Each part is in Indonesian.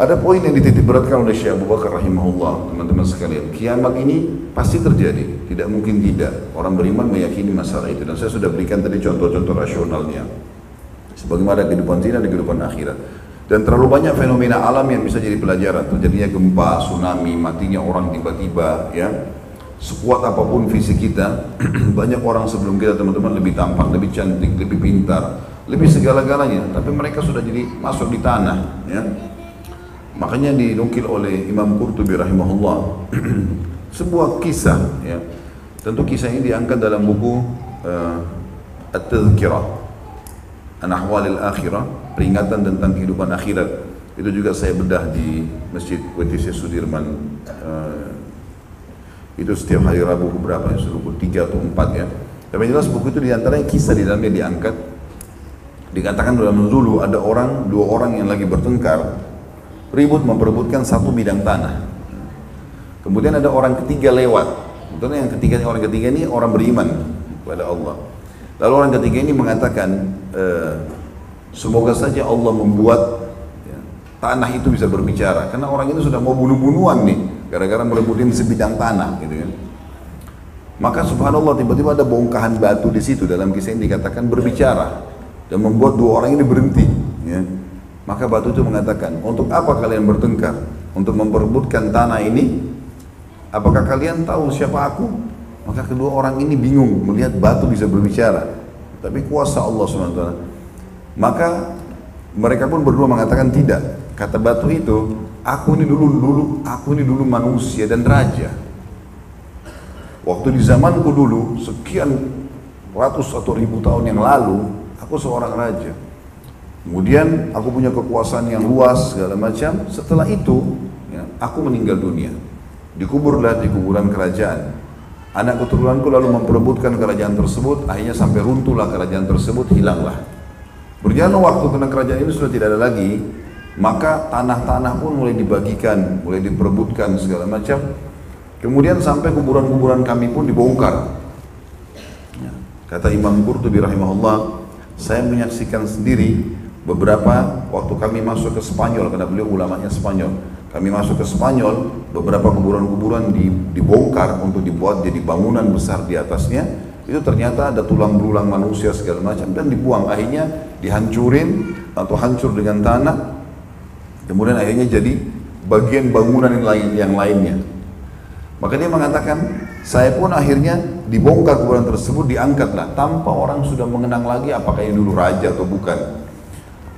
Ada poin yang dititik beratkan oleh Syekh Abu Bakar rahimahullah, teman-teman sekalian. Kiamat ini pasti terjadi, tidak mungkin tidak. Orang beriman meyakini masalah itu dan saya sudah berikan tadi contoh-contoh rasionalnya. Sebagaimana kehidupan dunia dan kehidupan akhirat. Dan terlalu banyak fenomena alam yang bisa jadi pelajaran. Terjadinya gempa, tsunami, matinya orang tiba-tiba, ya. Sekuat apa pun fisik kita, banyak orang sebelum kita teman-teman lebih tampan, lebih cantik, lebih pintar, lebih segala-galanya. Tapi mereka sudah jadi masuk di tanah, ya Makanya dinukil oleh Imam Qurtubi rahimahullah sebuah kisah ya. Tentu kisah ini diangkat dalam buku uh, At-Tadhkirah An Ahwalil Akhirah, peringatan tentang kehidupan akhirat. Itu juga saya bedah di Masjid WTC Sudirman uh, itu setiap hari Rabu berapa ya, buku tiga atau empat ya. Tapi jelas buku itu di antaranya kisah di dalamnya diangkat. Dikatakan dalam dulu ada orang, dua orang yang lagi bertengkar ribut memperebutkan satu bidang tanah. Kemudian ada orang ketiga lewat. Tentunya yang ketiga orang ketiga ini orang beriman kepada Allah. Lalu orang ketiga ini mengatakan, e, semoga saja Allah membuat ya, tanah itu bisa berbicara. Karena orang itu sudah mau bunuh-bunuhan nih, gara-gara merebutin sebidang tanah, gitu kan. Maka subhanallah tiba-tiba ada bongkahan batu di situ dalam kisah ini dikatakan berbicara dan membuat dua orang ini berhenti. Ya. Maka batu itu mengatakan, untuk apa kalian bertengkar? Untuk memperebutkan tanah ini? Apakah kalian tahu siapa aku? Maka kedua orang ini bingung melihat batu bisa berbicara. Tapi kuasa Allah SWT. Maka mereka pun berdua mengatakan tidak. Kata batu itu, aku ini dulu dulu aku ini dulu manusia dan raja. Waktu di zamanku dulu, sekian ratus atau ribu tahun yang lalu, aku seorang raja. Kemudian aku punya kekuasaan yang luas segala macam. Setelah itu, ya, aku meninggal dunia. Dikuburlah di kuburan kerajaan. Anak keturunanku lalu memperebutkan kerajaan tersebut. Akhirnya sampai runtuhlah kerajaan tersebut, hilanglah. Berjalan waktu karena kerajaan ini sudah tidak ada lagi, maka tanah-tanah pun mulai dibagikan, mulai diperebutkan segala macam. Kemudian sampai kuburan-kuburan kami pun dibongkar. Ya, kata Imam Qurtubi rahimahullah, saya menyaksikan sendiri beberapa waktu kami masuk ke Spanyol karena beliau ulamanya Spanyol. Kami masuk ke Spanyol beberapa kuburan-kuburan dibongkar untuk dibuat jadi bangunan besar di atasnya. Itu ternyata ada tulang belulang manusia segala macam dan dibuang. Akhirnya dihancurin atau hancur dengan tanah. Kemudian akhirnya jadi bagian bangunan yang lain yang lainnya. Maka dia mengatakan saya pun akhirnya dibongkar kuburan tersebut diangkatlah. Tanpa orang sudah mengenang lagi apakah ini dulu raja atau bukan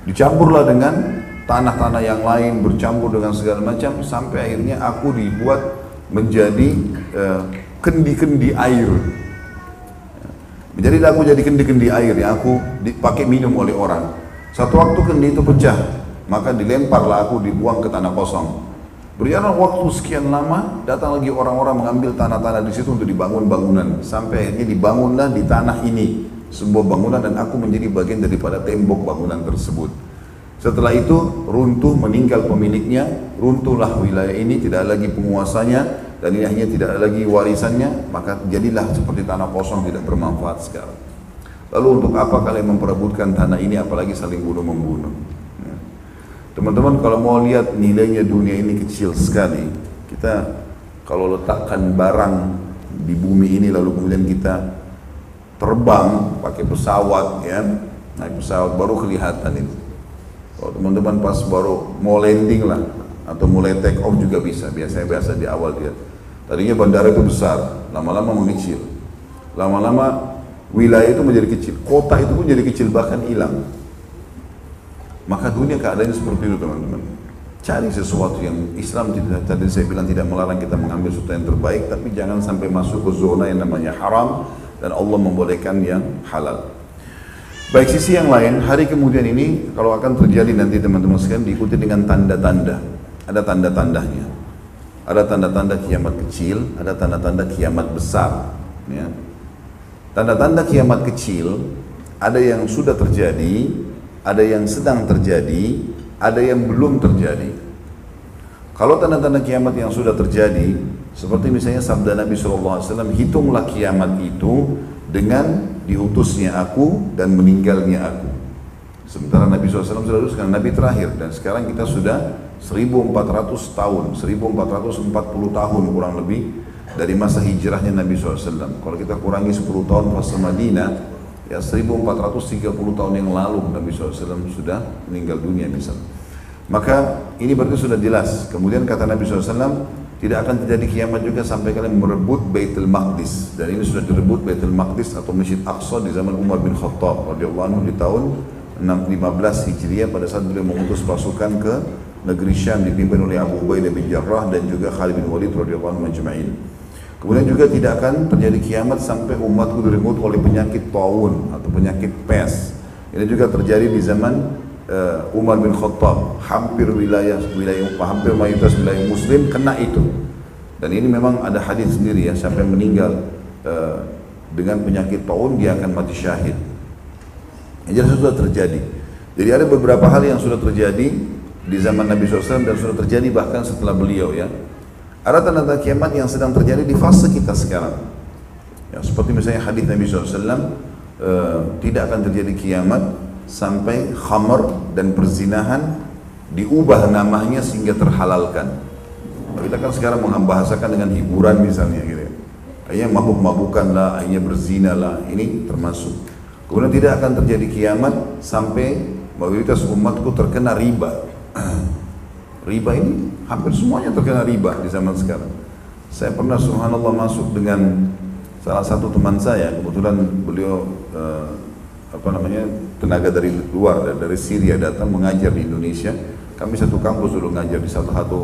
Dicampurlah dengan tanah-tanah yang lain, bercampur dengan segala macam sampai akhirnya aku dibuat menjadi eh, kendi-kendi uh, air. Menjadi aku jadi kendi-kendi air yang aku dipakai minum oleh orang. Satu waktu kendi itu pecah, maka dilemparlah aku dibuang ke tanah kosong. Berjalan waktu sekian lama, datang lagi orang-orang mengambil tanah-tanah di situ untuk dibangun bangunan. Sampai akhirnya dibangunlah di tanah ini sebuah bangunan dan aku menjadi bagian daripada tembok bangunan tersebut. Setelah itu runtuh meninggal pemiliknya, runtuhlah wilayah ini tidak lagi penguasanya dan ini hanya tidak lagi warisannya, maka jadilah seperti tanah kosong tidak bermanfaat sekarang. Lalu untuk apa kalian memperebutkan tanah ini apalagi saling bunuh membunuh? Ya. Teman-teman kalau mau lihat nilainya dunia ini kecil sekali, kita kalau letakkan barang di bumi ini lalu kemudian kita terbang pakai pesawat ya. Naik pesawat baru kelihatan itu kalau teman-teman pas baru mau landing lah atau mulai take off juga bisa. Biasanya biasa di awal dia. Tadinya bandara itu besar lama-lama mengecil lama-lama wilayah itu menjadi kecil kota itu pun jadi kecil bahkan hilang. Maka dunia keadaannya seperti itu teman-teman. Cari sesuatu yang Islam tidak tadi saya bilang tidak melarang kita mengambil sesuatu yang terbaik tapi jangan sampai masuk ke zona yang namanya haram dan Allah membolehkan yang halal. Baik sisi yang lain, hari kemudian ini kalau akan terjadi nanti teman-teman sekalian diikuti dengan tanda-tanda. Ada tanda-tandanya. Ada tanda-tanda kiamat kecil, ada tanda-tanda kiamat besar. Ya. Tanda-tanda kiamat kecil ada yang sudah terjadi, ada yang sedang terjadi, ada yang belum terjadi. Kalau tanda-tanda kiamat yang sudah terjadi, seperti misalnya sabda Nabi SAW, hitunglah kiamat itu dengan diutusnya aku dan meninggalnya aku. Sementara Nabi SAW sudah lulus karena Nabi terakhir dan sekarang kita sudah 1400 tahun, 1440 tahun kurang lebih dari masa hijrahnya Nabi SAW. Kalau kita kurangi 10 tahun fase Madinah, ya 1430 tahun yang lalu Nabi SAW sudah meninggal dunia misalnya. Maka ini berarti sudah jelas. Kemudian kata Nabi SAW, tidak akan terjadi kiamat juga sampai kalian merebut Baitul Maqdis. Dan ini sudah direbut Baitul Maqdis atau Masjid Aqsa di zaman Umar bin Khattab radhiyallahu anhu di tahun 615 Hijriah pada saat beliau mengutus pasukan ke negeri Syam dipimpin oleh Abu Ubaidah bin Jarrah dan juga Khalid bin Walid radhiyallahu anhu majma'in. Kemudian juga tidak akan terjadi kiamat sampai umatku direnggut oleh penyakit taun atau penyakit pes. Ini juga terjadi di zaman uh, Umar bin Khattab. Hampir wilayah wilayah hampir mayoritas wilayah Muslim kena itu. Dan ini memang ada hadis sendiri ya, sampai meninggal uh, dengan penyakit taun dia akan mati syahid. Ini sudah terjadi. Jadi ada beberapa hal yang sudah terjadi di zaman Nabi SAW dan sudah terjadi bahkan setelah beliau ya. Ada tanda-tanda kiamat yang sedang terjadi di fase kita sekarang. Ya, seperti misalnya hadis Nabi SAW, uh, eh, tidak akan terjadi kiamat sampai khamar dan perzinahan diubah namanya sehingga terhalalkan. Kita kan sekarang membahasakan dengan hiburan misalnya gitu. Akhirnya mabuk-mabukan lah, akhirnya berzina lah, ini termasuk. Kemudian tidak akan terjadi kiamat sampai mayoritas umatku terkena riba. riba ini hampir semuanya terkena riba di zaman sekarang. Saya pernah subhanallah masuk dengan salah satu teman saya, kebetulan beliau uh, apa namanya tenaga dari luar dari Syria datang mengajar di Indonesia. Kami satu kampus dulu ngajar di satu satu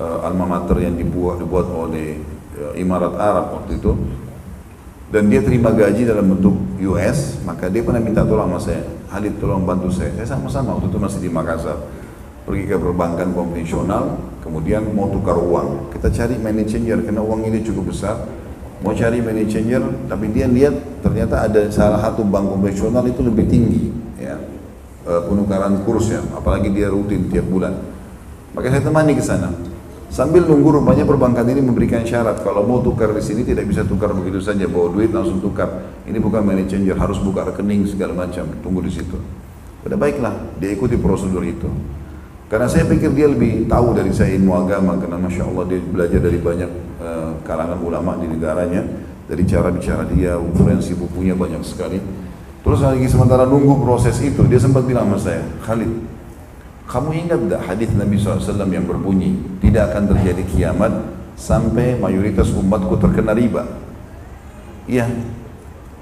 uh, alma mater yang dibuat dibuat oleh uh, Imarat Arab waktu itu. Dan dia terima gaji dalam bentuk US, maka dia pernah minta tolong sama saya, Halid tolong bantu saya. Saya sama-sama waktu itu masih di Makassar pergi ke perbankan konvensional, kemudian mau tukar uang. Kita cari money karena uang ini cukup besar. Mau cari money tapi dia lihat ternyata ada salah satu bank konvensional itu lebih tinggi, ya eh, penukaran kursnya, apalagi dia rutin tiap bulan. Maka saya temani ke sana. Sambil nunggu rupanya perbankan ini memberikan syarat kalau mau tukar di sini tidak bisa tukar begitu saja bawa duit langsung tukar. Ini bukan money harus buka rekening segala macam. Tunggu di situ. Udah baiklah dia ikuti prosedur itu. Karena saya pikir dia lebih tahu dari saya ilmu agama karena masya Allah dia belajar dari banyak uh, kalangan ulama di negaranya dari cara bicara dia, referensi bukunya banyak sekali. Terus lagi sementara nunggu proses itu dia sempat bilang sama saya, Khalid, kamu ingat tak hadis Nabi SAW yang berbunyi tidak akan terjadi kiamat sampai mayoritas umatku terkena riba? Iya.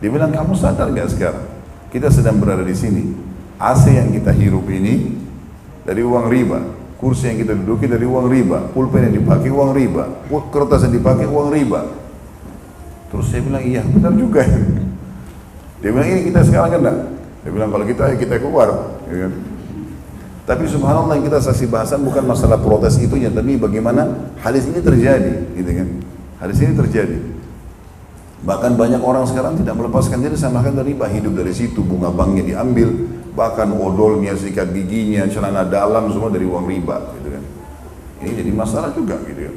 Dia bilang kamu sadar gak sekarang? Kita sedang berada di sini. AC yang kita hirup ini dari uang riba. Kursi yang kita duduki dari uang riba. Pulpen yang dipakai uang riba. Kertas yang dipakai uang riba. Terus saya bilang iya benar juga dia bilang ini kita sekarang kan enggak dia bilang kalau kita kita keluar. Ya kan? tapi subhanallah yang kita saksi bahasan bukan masalah protes itu ya tapi bagaimana hadis ini terjadi gitu kan? Hadis ini terjadi. Bahkan banyak orang sekarang tidak melepaskan diri sama dari riba. Hidup dari situ bunga banknya diambil bahkan odolnya, sikat giginya, celana dalam semua dari uang riba gitu kan. Ini jadi masalah juga gitu ya.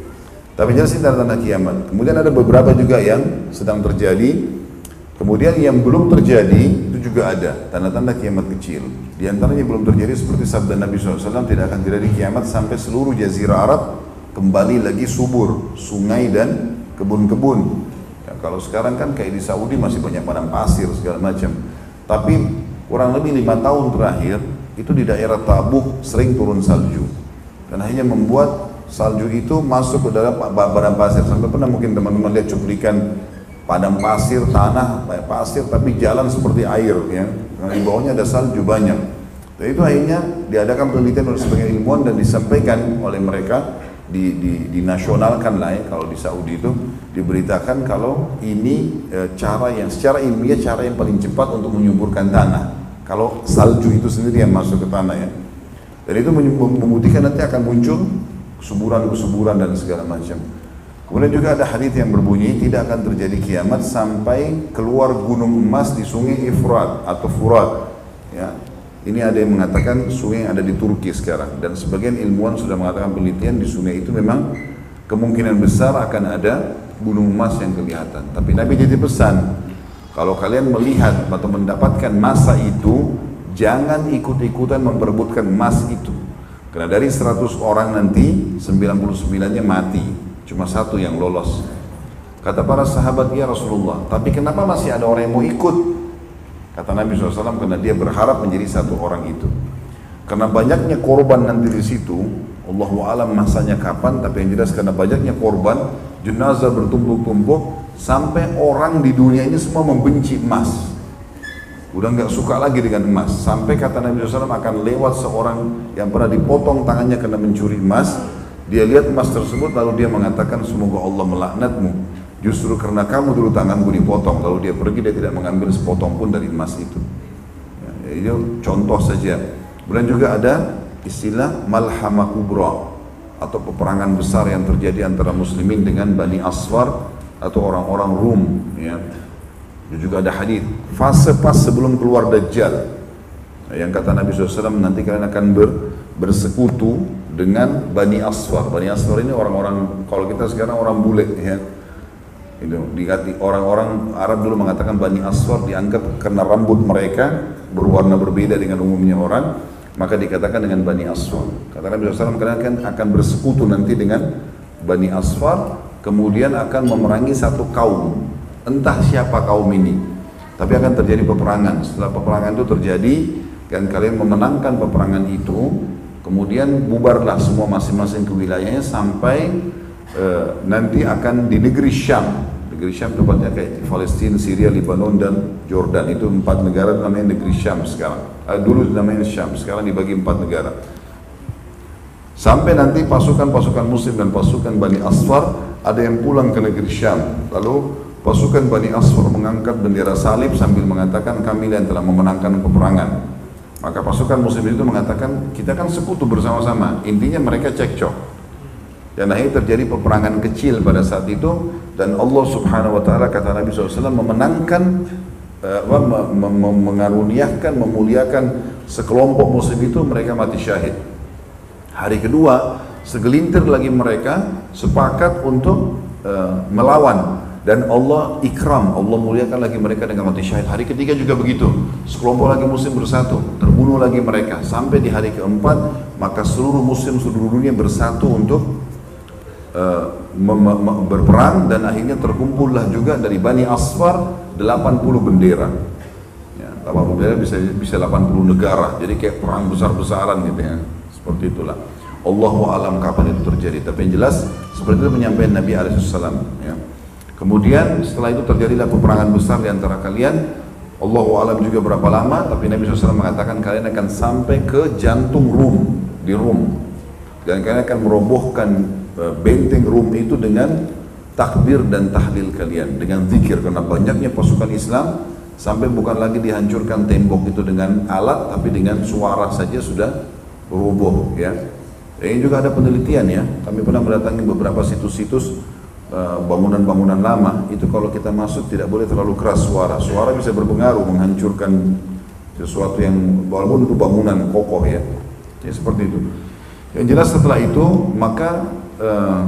Tapi jelas ini tanda-tanda kiamat. Kemudian ada beberapa juga yang sedang terjadi. Kemudian yang belum terjadi itu juga ada tanda-tanda kiamat kecil. Di antaranya belum terjadi seperti sabda Nabi SAW tidak akan terjadi kiamat sampai seluruh jazirah Arab kembali lagi subur, sungai dan kebun-kebun. Ya, kalau sekarang kan kayak di Saudi masih banyak padang pasir segala macam. Tapi kurang lebih lima tahun terakhir itu di daerah Tabuk sering turun salju. Dan akhirnya membuat salju itu masuk ke dalam padang pasir. Sampai pernah mungkin teman-teman lihat cuplikan padang pasir tanah pasir tapi jalan seperti air ya. Karena di bawahnya ada salju banyak. Dan itu akhirnya diadakan penelitian oleh sebagian ilmuwan dan disampaikan oleh mereka di, di, dinasionalkan lah ya kalau di Saudi itu diberitakan kalau ini e, cara yang secara ilmiah cara yang paling cepat untuk menyuburkan tanah. Kalau salju itu sendiri yang masuk ke tanah ya. Dan itu membuktikan nanti akan muncul kesuburan-kesuburan dan segala macam. Kemudian juga ada hadis yang berbunyi tidak akan terjadi kiamat sampai keluar gunung emas di sungai Ifrat atau Furat ya ini ada yang mengatakan sungai yang ada di Turki sekarang dan sebagian ilmuwan sudah mengatakan penelitian di sungai itu memang kemungkinan besar akan ada gunung emas yang kelihatan. Tapi Nabi jadi pesan, kalau kalian melihat atau mendapatkan masa itu, jangan ikut-ikutan memperebutkan emas itu. Karena dari 100 orang nanti 99-nya mati, cuma satu yang lolos. Kata para sahabat, ya Rasulullah, tapi kenapa masih ada orang yang mau ikut? Kata Nabi SAW, karena dia berharap menjadi satu orang itu. Karena banyaknya korban nanti di situ, Allah alam masanya kapan, tapi yang jelas karena banyaknya korban, jenazah bertumpuk-tumpuk, sampai orang di dunia ini semua membenci emas. Udah nggak suka lagi dengan emas. Sampai kata Nabi SAW akan lewat seorang yang pernah dipotong tangannya karena mencuri emas. Dia lihat emas tersebut lalu dia mengatakan semoga Allah melaknatmu. Justru karena kamu dulu tanganku dipotong. Lalu dia pergi dia tidak mengambil sepotong pun dari emas itu. Ya, itu contoh saja. Kemudian juga ada istilah malhama kubra atau peperangan besar yang terjadi antara muslimin dengan Bani Asfar atau orang-orang Rum ya dan juga ada hadis fase pas sebelum keluar Dajjal yang kata Nabi SAW nanti kalian akan ber, bersekutu dengan Bani Asfar. Bani Asfar ini orang-orang kalau kita sekarang orang bule ya. Itu dikati orang-orang Arab dulu mengatakan Bani Asfar dianggap karena rambut mereka berwarna berbeda dengan umumnya orang maka dikatakan dengan Bani Asfar. Kata Nabi SAW kalian akan bersekutu nanti dengan Bani Asfar kemudian akan memerangi satu kaum entah siapa kaum ini tapi akan terjadi peperangan setelah peperangan itu terjadi dan kalian memenangkan peperangan itu kemudian bubarlah semua masing-masing ke wilayahnya sampai uh, nanti akan di negeri Syam negeri Syam tempatnya kayak Palestina, Syria, Lebanon dan Jordan itu empat negara namanya negeri Syam sekarang uh, dulu namanya Syam sekarang dibagi empat negara sampai nanti pasukan-pasukan muslim dan pasukan Bani Asfar ada yang pulang ke negeri Syam lalu Pasukan Bani Asfar mengangkat bendera salib sambil mengatakan kami yang telah memenangkan peperangan. Maka pasukan muslim itu mengatakan kita kan sekutu bersama-sama. Intinya mereka cekcok. Dan akhirnya terjadi peperangan kecil pada saat itu dan Allah Subhanahu wa taala kata Nabi SAW memenangkan uh, mengaruniakan memuliakan sekelompok muslim itu mereka mati syahid. Hari kedua segelintir lagi mereka sepakat untuk uh, melawan dan Allah ikram, Allah muliakan lagi mereka dengan mati syahid. Hari ketiga juga begitu. Sekelompok lagi muslim bersatu, terbunuh lagi mereka. Sampai di hari keempat, maka seluruh muslim seluruh dunia bersatu untuk uh, berperang dan akhirnya terkumpullah juga dari Bani Asfar 80 bendera. Ya, 80 bendera bisa bisa 80 negara. Jadi kayak perang besar-besaran gitu ya. Seperti itulah. Allahu alam kapan itu terjadi. Tapi yang jelas seperti itu penyampaian Nabi Alaihissalam. Ya. Kemudian setelah itu terjadilah peperangan besar di antara kalian. Allah alam juga berapa lama, tapi Nabi SAW mengatakan kalian akan sampai ke jantung Rum di Rum dan kalian akan merobohkan benteng Rum itu dengan takbir dan tahlil kalian. Dengan zikir karena banyaknya pasukan Islam sampai bukan lagi dihancurkan tembok itu dengan alat tapi dengan suara saja sudah roboh ya. Ini juga ada penelitian ya. Kami pernah mendatangi beberapa situs-situs Eh, bangunan-bangunan lama. Itu kalau kita masuk tidak boleh terlalu keras suara. Suara bisa berpengaruh menghancurkan sesuatu yang walaupun itu bangunan kokoh ya. Ya seperti itu. Yang jelas setelah itu maka uh,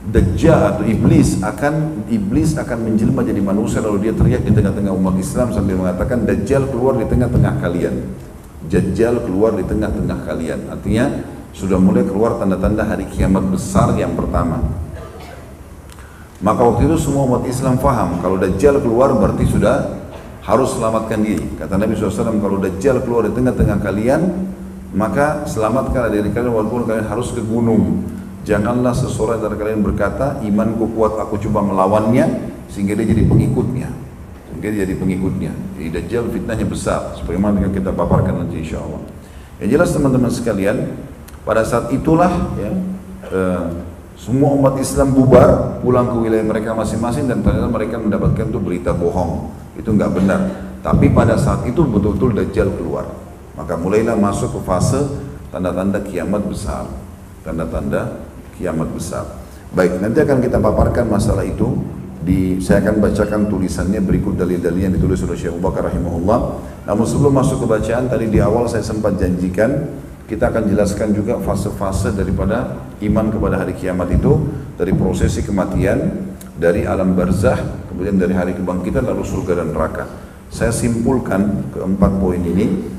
Dajjal atau iblis akan iblis akan menjelma jadi manusia lalu dia teriak di tengah-tengah umat Islam sambil mengatakan Dajjal keluar di tengah-tengah kalian. Dajjal keluar di tengah-tengah kalian. Artinya sudah mulai keluar tanda-tanda hari kiamat besar yang pertama. Maka waktu itu semua umat Islam faham kalau Dajjal keluar berarti sudah harus selamatkan diri. Kata Nabi SAW kalau Dajjal keluar di tengah-tengah kalian maka selamatkan diri kalian walaupun kalian harus ke gunung. Janganlah seseorang dari kalian berkata imanku kuat aku coba melawannya sehingga dia jadi pengikutnya. Sehingga dia jadi pengikutnya. Jadi Dajjal fitnahnya besar sebagaimana yang kita paparkan nanti insya Allah. Yang jelas teman-teman sekalian pada saat itulah ya, eh, semua umat Islam bubar, pulang ke wilayah mereka masing-masing dan ternyata mereka mendapatkan itu berita bohong. Itu nggak benar. Tapi pada saat itu betul-betul Dajjal keluar. Maka mulailah masuk ke fase tanda-tanda kiamat besar. Tanda-tanda kiamat besar. Baik, nanti akan kita paparkan masalah itu di saya akan bacakan tulisannya berikut dalil-dalil yang ditulis oleh Syekh Abu Bakar rahimahullah. Namun sebelum masuk ke bacaan tadi di awal saya sempat janjikan kita akan jelaskan juga fase-fase daripada iman kepada hari kiamat itu dari prosesi kematian, dari alam barzah, kemudian dari hari kebangkitan lalu surga dan neraka. Saya simpulkan keempat poin ini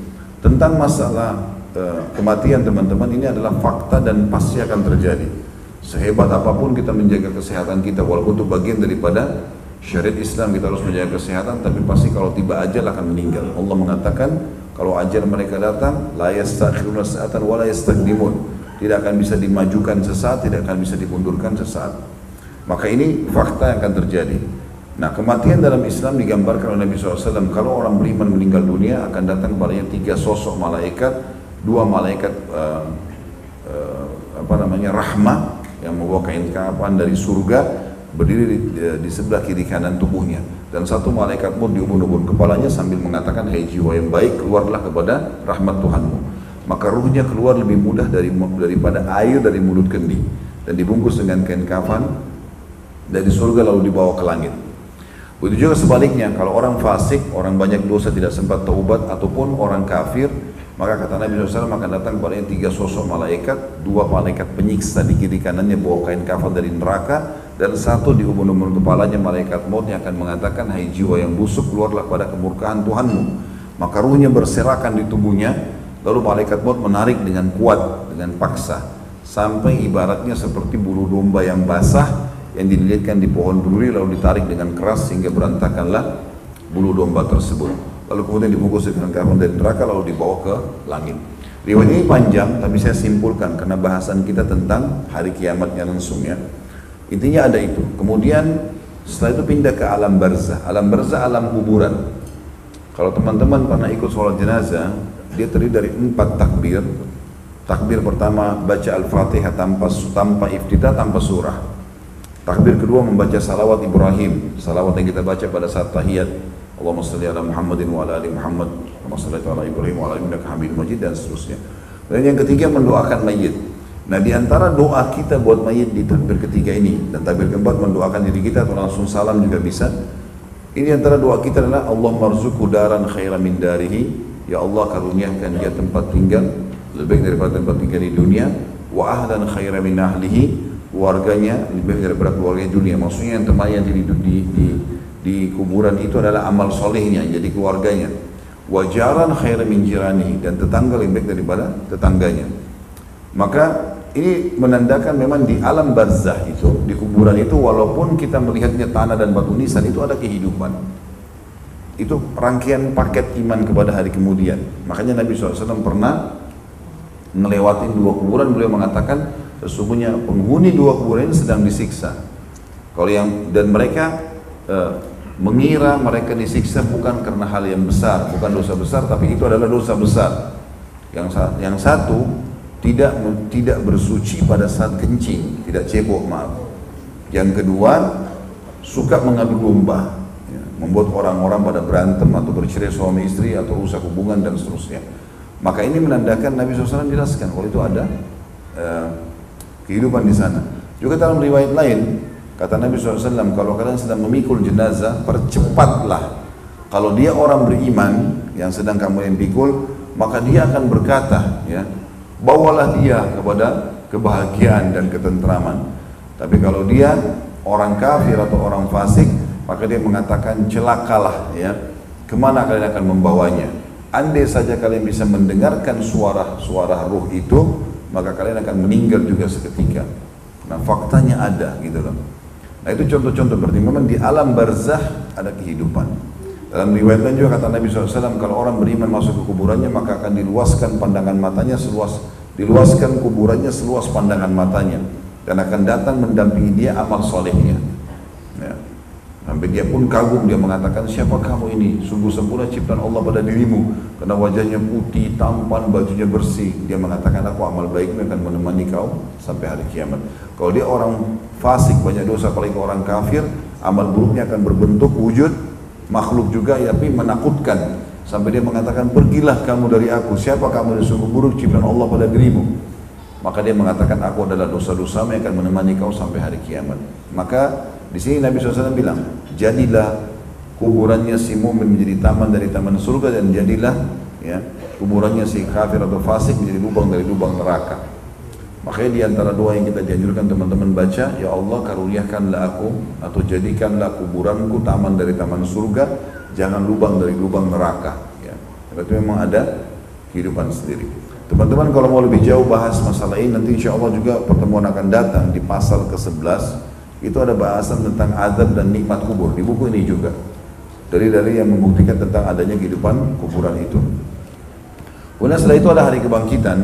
tentang masalah eh, kematian teman-teman ini adalah fakta dan pasti akan terjadi. Sehebat apa pun kita menjaga kesehatan kita, walaupun itu bagian daripada syariat Islam kita harus menjaga kesehatan, tapi pasti kalau tiba ajal akan meninggal. Allah mengatakan kalau ajal mereka datang, la yastakhiruna sa'atan wa la yastaqdimun. Tidak akan bisa dimajukan sesaat, tidak akan bisa dimundurkan sesaat. Maka ini fakta yang akan terjadi. Nah kematian dalam Islam digambarkan oleh Nabi SAW Kalau orang beriman meninggal dunia akan datang padanya tiga sosok malaikat Dua malaikat uh, uh, apa namanya rahmah yang membawa kain kapan dari surga berdiri di, di sebelah kiri kanan tubuhnya. Dan satu malaikat pun diubun-ubun kepalanya sambil mengatakan hai jiwa yang baik keluarlah kepada rahmat Tuhanmu. Maka ruhnya keluar lebih mudah dari daripada air dari mulut kendi. Dan dibungkus dengan kain kafan dari surga lalu dibawa ke langit. Begitu juga sebaliknya, kalau orang fasik, orang banyak dosa tidak sempat taubat ataupun orang kafir, maka kata Nabi SAW akan datang kepada tiga sosok malaikat, dua malaikat penyiksa di kiri kanannya bawa kain kafan dari neraka, dan satu di ubun-ubun kepalanya malaikat maut yang akan mengatakan, hai jiwa yang busuk keluarlah pada kemurkaan Tuhanmu. Maka ruhnya berserakan di tubuhnya, lalu malaikat maut menarik dengan kuat, dengan paksa, sampai ibaratnya seperti bulu domba yang basah yang dililitkan di pohon duri lalu ditarik dengan keras sehingga berantakanlah bulu domba tersebut. Lalu kemudian dibungkus dengan karbon dari neraka lalu dibawa ke langit. Riwayat ini panjang tapi saya simpulkan karena bahasan kita tentang hari kiamatnya langsung ya. Intinya ada itu. Kemudian setelah itu pindah ke alam barzah. Alam barzah alam kuburan. Kalau teman-teman pernah ikut sholat jenazah, dia terdiri dari empat takbir. Takbir pertama baca Al-Fatihah tanpa tanpa iftitah tanpa surah. Takbir kedua membaca salawat Ibrahim, salawat yang kita baca pada saat tahiyat. Allahumma salli ala Muhammadin wa ala ali Muhammad, Allahumma salli ala Ibrahim wa ala ali Hamid Majid dan seterusnya. Dan yang ketiga mendoakan mayit. Nah di antara doa kita buat mayit di takbir ketiga ini dan takbir keempat mendoakan diri kita atau langsung salam juga bisa. Ini antara doa kita adalah Allah marzuku daran khairan min darihi. Ya Allah karuniakan dia tempat tinggal lebih daripada tempat tinggal di dunia. Wa ahlan khairan min ahlihi keluarganya lebih daripada keluarga dunia. Maksudnya yang teman yang di, di, di, di kuburan itu adalah amal solehnya, jadi keluarganya. Wajaran khairan min jirani dan tetangga lebih baik daripada tetangganya. Maka ini menandakan memang di alam barzah itu, di kuburan itu walaupun kita melihatnya tanah dan batu nisan itu ada kehidupan. Itu rangkaian paket iman kepada hari kemudian. Makanya Nabi SAW pernah melewati dua kuburan beliau mengatakan sesungguhnya penghuni dua kuburan sedang disiksa. Kalau yang dan mereka e, mengira mereka disiksa bukan karena hal yang besar, bukan dosa besar, tapi itu adalah dosa besar. Yang yang satu tidak tidak bersuci pada saat kencing, tidak cebok maaf. Yang kedua suka mengadu domba, ya, membuat orang-orang pada berantem atau bercerai suami istri atau rusak hubungan dan seterusnya. Maka ini menandakan Nabi SAW jelaskan kalau itu ada uh, kehidupan di sana. Juga dalam riwayat lain, kata Nabi SAW, kalau kalian sedang memikul jenazah, percepatlah. Kalau dia orang beriman yang sedang kamu yang pikul, maka dia akan berkata, ya, bawalah dia kepada kebahagiaan dan ketentraman. Tapi kalau dia orang kafir atau orang fasik, maka dia mengatakan celakalah, ya, ke mana kalian akan membawanya? Andai saja kalian bisa mendengarkan suara-suara ruh itu, maka kalian akan meninggal juga seketika. Nah faktanya ada gitu loh. Nah itu contoh-contoh berarti memang di alam barzah ada kehidupan. Dalam riwayat lain juga kata Nabi SAW, kalau orang beriman masuk ke kuburannya maka akan diluaskan pandangan matanya seluas diluaskan kuburannya seluas pandangan matanya dan akan datang mendampingi dia amal solehnya. Sampai dia pun kagum, dia mengatakan, siapa kamu ini? Sungguh sempurna ciptaan Allah pada dirimu. Karena wajahnya putih, tampan, bajunya bersih. Dia mengatakan, aku amal baikmu akan menemani kau sampai hari kiamat. Kalau dia orang fasik, banyak dosa, apalagi orang kafir, amal buruknya akan berbentuk wujud makhluk juga, tapi menakutkan. Sampai dia mengatakan, pergilah kamu dari aku. Siapa kamu yang sungguh buruk ciptaan Allah pada dirimu? Maka dia mengatakan, aku adalah dosa-dosamu yang akan menemani kau sampai hari kiamat. Maka di sini Nabi SAW bilang, jadilah kuburannya si mumin menjadi taman dari taman surga dan jadilah ya kuburannya si kafir atau fasik menjadi lubang dari lubang neraka. Makanya di antara doa yang kita dianjurkan teman-teman baca, ya Allah karuniakanlah aku atau jadikanlah kuburanku taman dari taman surga, jangan lubang dari lubang neraka. Ya, itu memang ada kehidupan sendiri. Teman-teman kalau mau lebih jauh bahas masalah ini nanti insya Allah juga pertemuan akan datang di pasal ke-11 itu ada bahasan tentang azab dan nikmat kubur di buku ini juga dari dari yang membuktikan tentang adanya kehidupan kuburan itu. Kemudian setelah itu ada hari kebangkitan.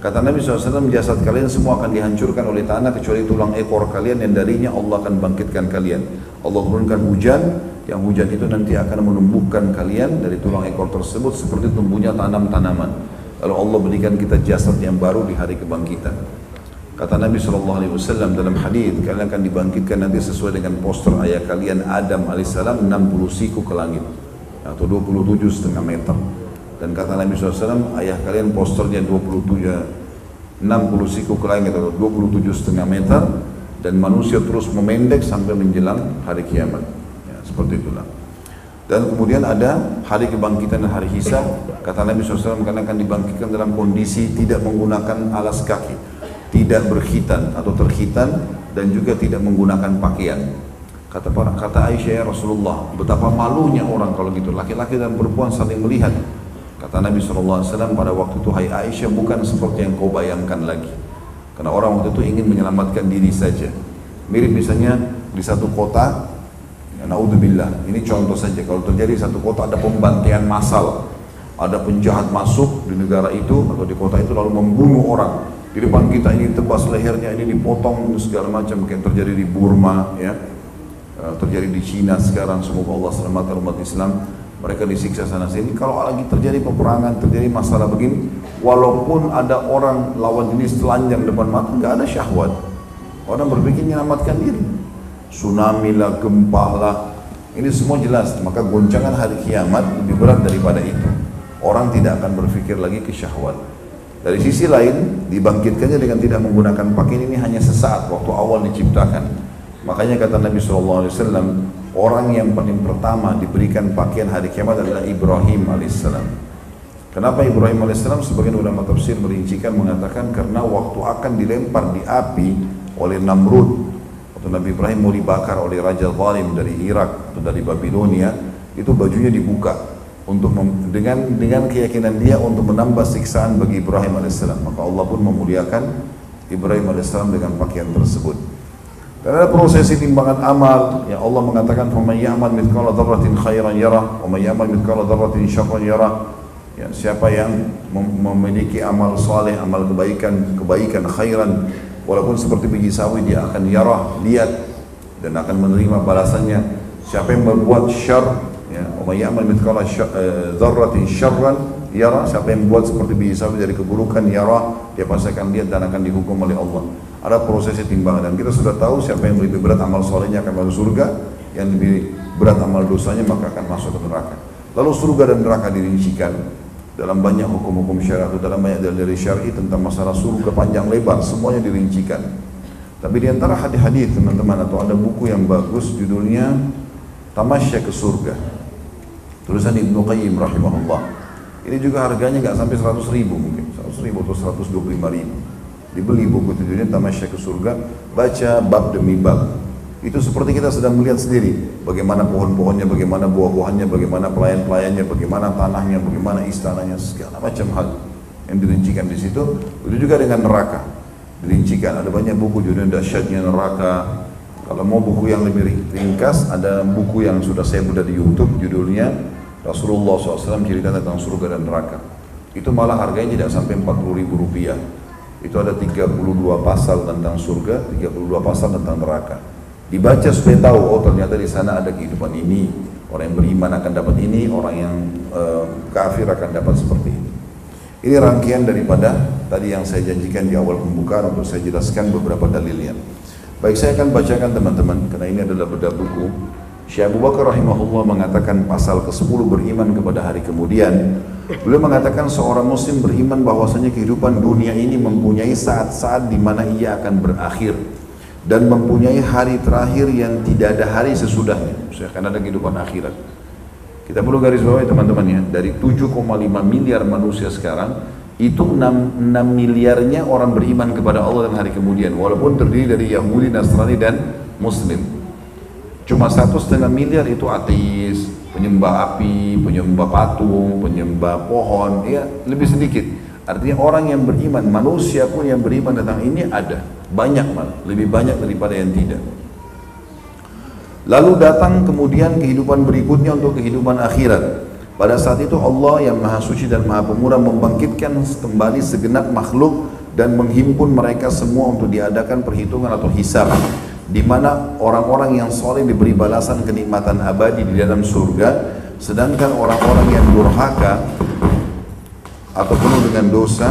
Kata Nabi SAW, jasad kalian semua akan dihancurkan oleh tanah kecuali tulang ekor kalian yang darinya Allah akan bangkitkan kalian. Allah turunkan hujan, yang hujan itu nanti akan menumbuhkan kalian dari tulang ekor tersebut seperti tumbuhnya tanam-tanaman. Lalu Allah berikan kita jasad yang baru di hari kebangkitan. Kata Nabi SAW dalam hadis kalian akan dibangkitkan nanti sesuai dengan poster ayah kalian Adam alaihissalam 60 siku ke langit atau 27 setengah meter. Dan kata Nabi SAW, ayah kalian posternya 27, 60 siku ke langit atau 27 setengah meter dan manusia terus memendek sampai menjelang hari kiamat. Ya, seperti itulah. Dan kemudian ada hari kebangkitan dan hari hisab. Kata Nabi SAW karena akan dibangkitkan dalam kondisi tidak menggunakan alas kaki, tidak berkhitan atau terkhitan dan juga tidak menggunakan pakaian. Kata para kata Aisyah ya Rasulullah, betapa malunya orang kalau gitu. Laki-laki dan perempuan saling melihat Kata Nabi SAW pada waktu itu, Hai Aisyah bukan seperti yang kau bayangkan lagi. Karena orang waktu itu ingin menyelamatkan diri saja. Mirip misalnya di satu kota, ya naudzubillah, ini contoh saja. Kalau terjadi satu kota ada pembantaian massal, ada penjahat masuk di negara itu atau di kota itu lalu membunuh orang. Di depan kita ini tebas lehernya, ini dipotong segala macam kayak terjadi di Burma, ya eh, terjadi di Cina sekarang. Semoga Allah selamatkan umat Islam mereka disiksa sana sini. Kalau lagi terjadi peperangan, terjadi masalah begini, walaupun ada orang lawan jenis telanjang depan mata, nggak ada syahwat. Orang berpikir menyelamatkan diri. Tsunami lah, gempa lah, ini semua jelas. Maka goncangan hari kiamat lebih berat daripada itu. Orang tidak akan berpikir lagi ke syahwat. Dari sisi lain, dibangkitkannya dengan tidak menggunakan pakaian ini hanya sesaat waktu awal diciptakan. Makanya kata Nabi SAW, orang yang paling pertama diberikan pakaian hari kiamat adalah Ibrahim alaihissalam. Kenapa Ibrahim alaihissalam? Sebagian ulama tafsir merincikan mengatakan karena waktu akan dilempar di api oleh Namrud atau Nabi Ibrahim mau dibakar oleh Raja Zalim dari Irak atau dari Babilonia itu bajunya dibuka untuk dengan dengan keyakinan dia untuk menambah siksaan bagi Ibrahim alaihissalam maka Allah pun memuliakan Ibrahim alaihissalam dengan pakaian tersebut dan ada prosesi timbangan amal yang Allah mengatakan faman ya'mal dzarratin khairan yarah wa man ya'mal mithqala yarah. Ya, siapa yang memiliki amal saleh, amal kebaikan, kebaikan khairan walaupun seperti biji sawi dia akan yarah, lihat dan akan menerima balasannya. Siapa yang berbuat syar, ya, wa ya'mal mithqala eh, dzarratin syarran yarah, siapa yang membuat seperti biji sawi dari keburukan yarah, dia pasti akan lihat dan akan dihukum oleh Allah. Ada prosesi timbangan dan kita sudah tahu siapa yang lebih berat amal solehnya akan masuk surga yang lebih berat amal dosanya maka akan masuk ke neraka. Lalu surga dan neraka dirincikan dalam banyak hukum-hukum syariat dalam banyak dari syar'i tentang masalah surga panjang lebar semuanya dirincikan. Tapi di antara hadis-hadis teman-teman atau ada buku yang bagus judulnya Tamasya ke surga tulisan Ibnu Qayyim rahimahullah. Ini juga harganya nggak sampai 100 ribu mungkin. 100 ribu atau 125 ribu. Dibeli buku tidurnya tamasya ke surga baca bab demi bab. Itu seperti kita sedang melihat sendiri. Bagaimana pohon-pohonnya, bagaimana buah-buahannya, bagaimana pelayan-pelayannya, bagaimana tanahnya, bagaimana istananya, segala macam hal yang dirincikan di situ. Itu juga dengan neraka. Dirincikan. Ada banyak buku judulnya dahsyatnya neraka. Kalau mau buku yang lebih ringkas, ada buku yang sudah saya buat di YouTube judulnya Rasulullah SAW cerita tentang surga dan neraka. Itu malah harganya tidak sampai 40 ribu rupiah itu ada 32 pasal tentang surga, 32 pasal tentang neraka. Dibaca supaya tahu, oh ternyata di sana ada kehidupan ini. Orang yang beriman akan dapat ini, orang yang uh, kafir akan dapat seperti ini. Ini rangkaian daripada tadi yang saya janjikan di awal pembukaan untuk saya jelaskan beberapa dalilnya. Baik, saya akan bacakan teman-teman, karena ini adalah bedah buku. Syekh Abu Bakar rahimahullah mengatakan pasal ke-10 beriman kepada hari kemudian Beliau mengatakan seorang muslim beriman bahwasanya kehidupan dunia ini mempunyai saat-saat di mana ia akan berakhir dan mempunyai hari terakhir yang tidak ada hari sesudahnya. Saya akan ada kehidupan akhirat. Kita perlu garis bawahi teman-teman ya, dari 7,5 miliar manusia sekarang itu 6, 6 miliarnya orang beriman kepada Allah dan hari kemudian walaupun terdiri dari Yahudi, Nasrani dan Muslim. Cuma satu setengah miliar itu ateis, penyembah api, penyembah patung, penyembah pohon, ya lebih sedikit. Artinya orang yang beriman, manusia pun yang beriman tentang ini ada. Banyak malah, lebih banyak daripada yang tidak. Lalu datang kemudian kehidupan berikutnya untuk kehidupan akhirat. Pada saat itu Allah yang maha suci dan maha pemurah membangkitkan kembali segenap makhluk dan menghimpun mereka semua untuk diadakan perhitungan atau hisab di mana orang-orang yang soleh diberi balasan kenikmatan abadi di dalam surga sedangkan orang-orang yang durhaka atau penuh dengan dosa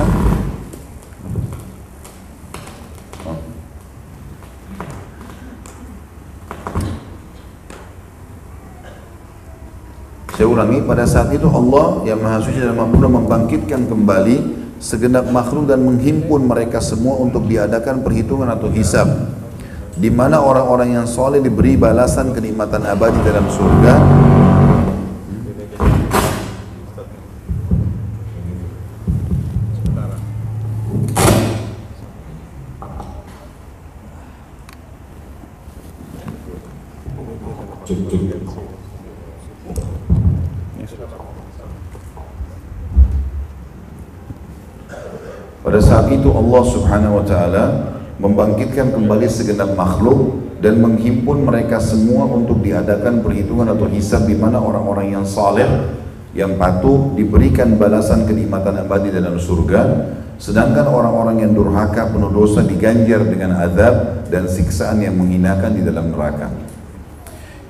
Saya ulangi, pada saat itu Allah yang Maha Suci dan Maha membangkitkan kembali segenap makhluk dan menghimpun mereka semua untuk diadakan perhitungan atau hisab di mana orang-orang yang soleh diberi balasan kenikmatan abadi dalam surga? Pada saat itu Allah subhanahu wa ta'ala membangkitkan kembali segenap makhluk dan menghimpun mereka semua untuk diadakan perhitungan atau hisab di mana orang-orang yang saleh yang patuh diberikan balasan kenikmatan abadi dalam surga sedangkan orang-orang yang durhaka penuh dosa diganjar dengan azab dan siksaan yang menghinakan di dalam neraka.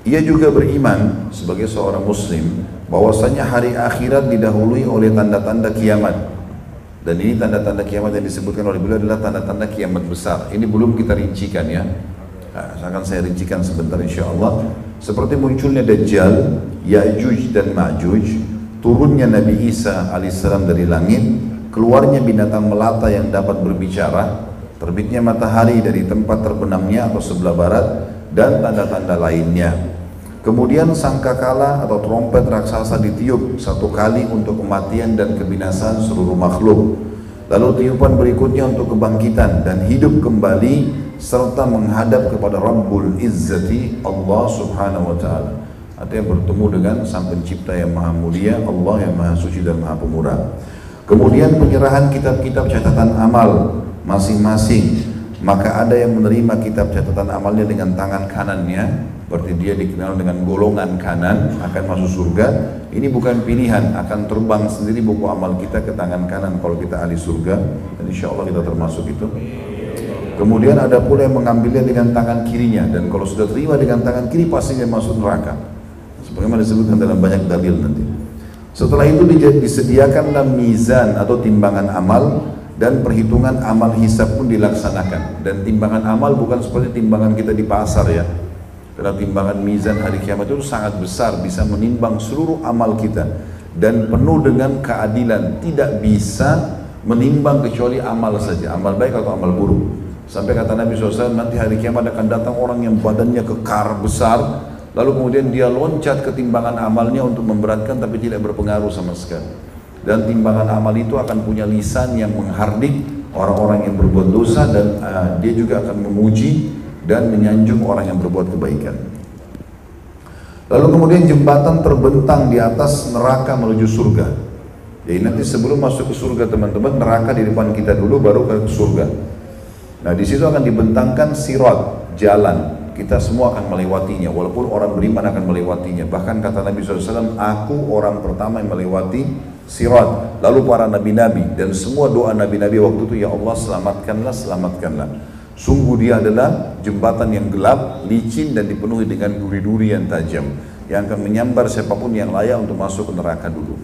Ia juga beriman sebagai seorang muslim bahwasanya hari akhirat didahului oleh tanda-tanda kiamat dan ini tanda-tanda kiamat yang disebutkan oleh beliau adalah tanda-tanda kiamat besar. Ini belum kita rincikan ya. Nah, akan saya rincikan sebentar insya Allah. Seperti munculnya Dajjal, Ya'juj dan Ma'juj, turunnya Nabi Isa alaihissalam dari langit, keluarnya binatang melata yang dapat berbicara, terbitnya matahari dari tempat terbenamnya atau sebelah barat, dan tanda-tanda lainnya. Kemudian sangkakala atau trompet raksasa ditiup satu kali untuk kematian dan kebinasaan seluruh makhluk. Lalu tiupan berikutnya untuk kebangkitan dan hidup kembali serta menghadap kepada Rabbul Izzati Allah Subhanahu wa taala. Artinya bertemu dengan Sang Pencipta yang Maha Mulia, Allah yang Maha Suci dan Maha Pemurah. Kemudian penyerahan kitab-kitab catatan amal masing-masing. Maka ada yang menerima kitab catatan amalnya dengan tangan kanannya, berarti dia dikenal dengan golongan kanan akan masuk surga ini bukan pilihan akan terbang sendiri buku amal kita ke tangan kanan kalau kita ahli surga. Dan insya Allah kita termasuk itu. Kemudian ada pula yang mengambilnya dengan tangan kirinya. Dan kalau sudah terima dengan tangan kiri pasti dia masuk neraka. Sebagaimana disebutkan dalam banyak dalil nanti. Setelah itu disediakanlah mizan atau timbangan amal dan perhitungan amal hisab pun dilaksanakan. Dan timbangan amal bukan seperti timbangan kita di pasar ya karena timbangan mizan hari kiamat itu sangat besar, bisa menimbang seluruh amal kita dan penuh dengan keadilan. Tidak bisa menimbang kecuali amal saja, amal baik atau amal buruk. Sampai kata Nabi SAW, nanti hari kiamat akan datang orang yang badannya kekar besar, lalu kemudian dia loncat ke timbangan amalnya untuk memberatkan tapi tidak berpengaruh sama sekali. Dan timbangan amal itu akan punya lisan yang menghardik orang-orang yang berbuat dosa dan uh, dia juga akan memuji dan menyanjung orang yang berbuat kebaikan. Lalu kemudian jembatan terbentang di atas neraka menuju surga. Jadi nanti sebelum masuk ke surga teman-teman, neraka di depan kita dulu baru ke surga. Nah di situ akan dibentangkan sirat, jalan. Kita semua akan melewatinya, walaupun orang beriman akan melewatinya. Bahkan kata Nabi SAW, aku orang pertama yang melewati sirat. Lalu para nabi-nabi dan semua doa nabi-nabi waktu itu, ya Allah selamatkanlah, selamatkanlah. Sungguh dia adalah jembatan yang gelap, licin dan dipenuhi dengan duri-duri yang tajam yang akan menyambar siapa pun yang layak untuk masuk ke neraka dulu.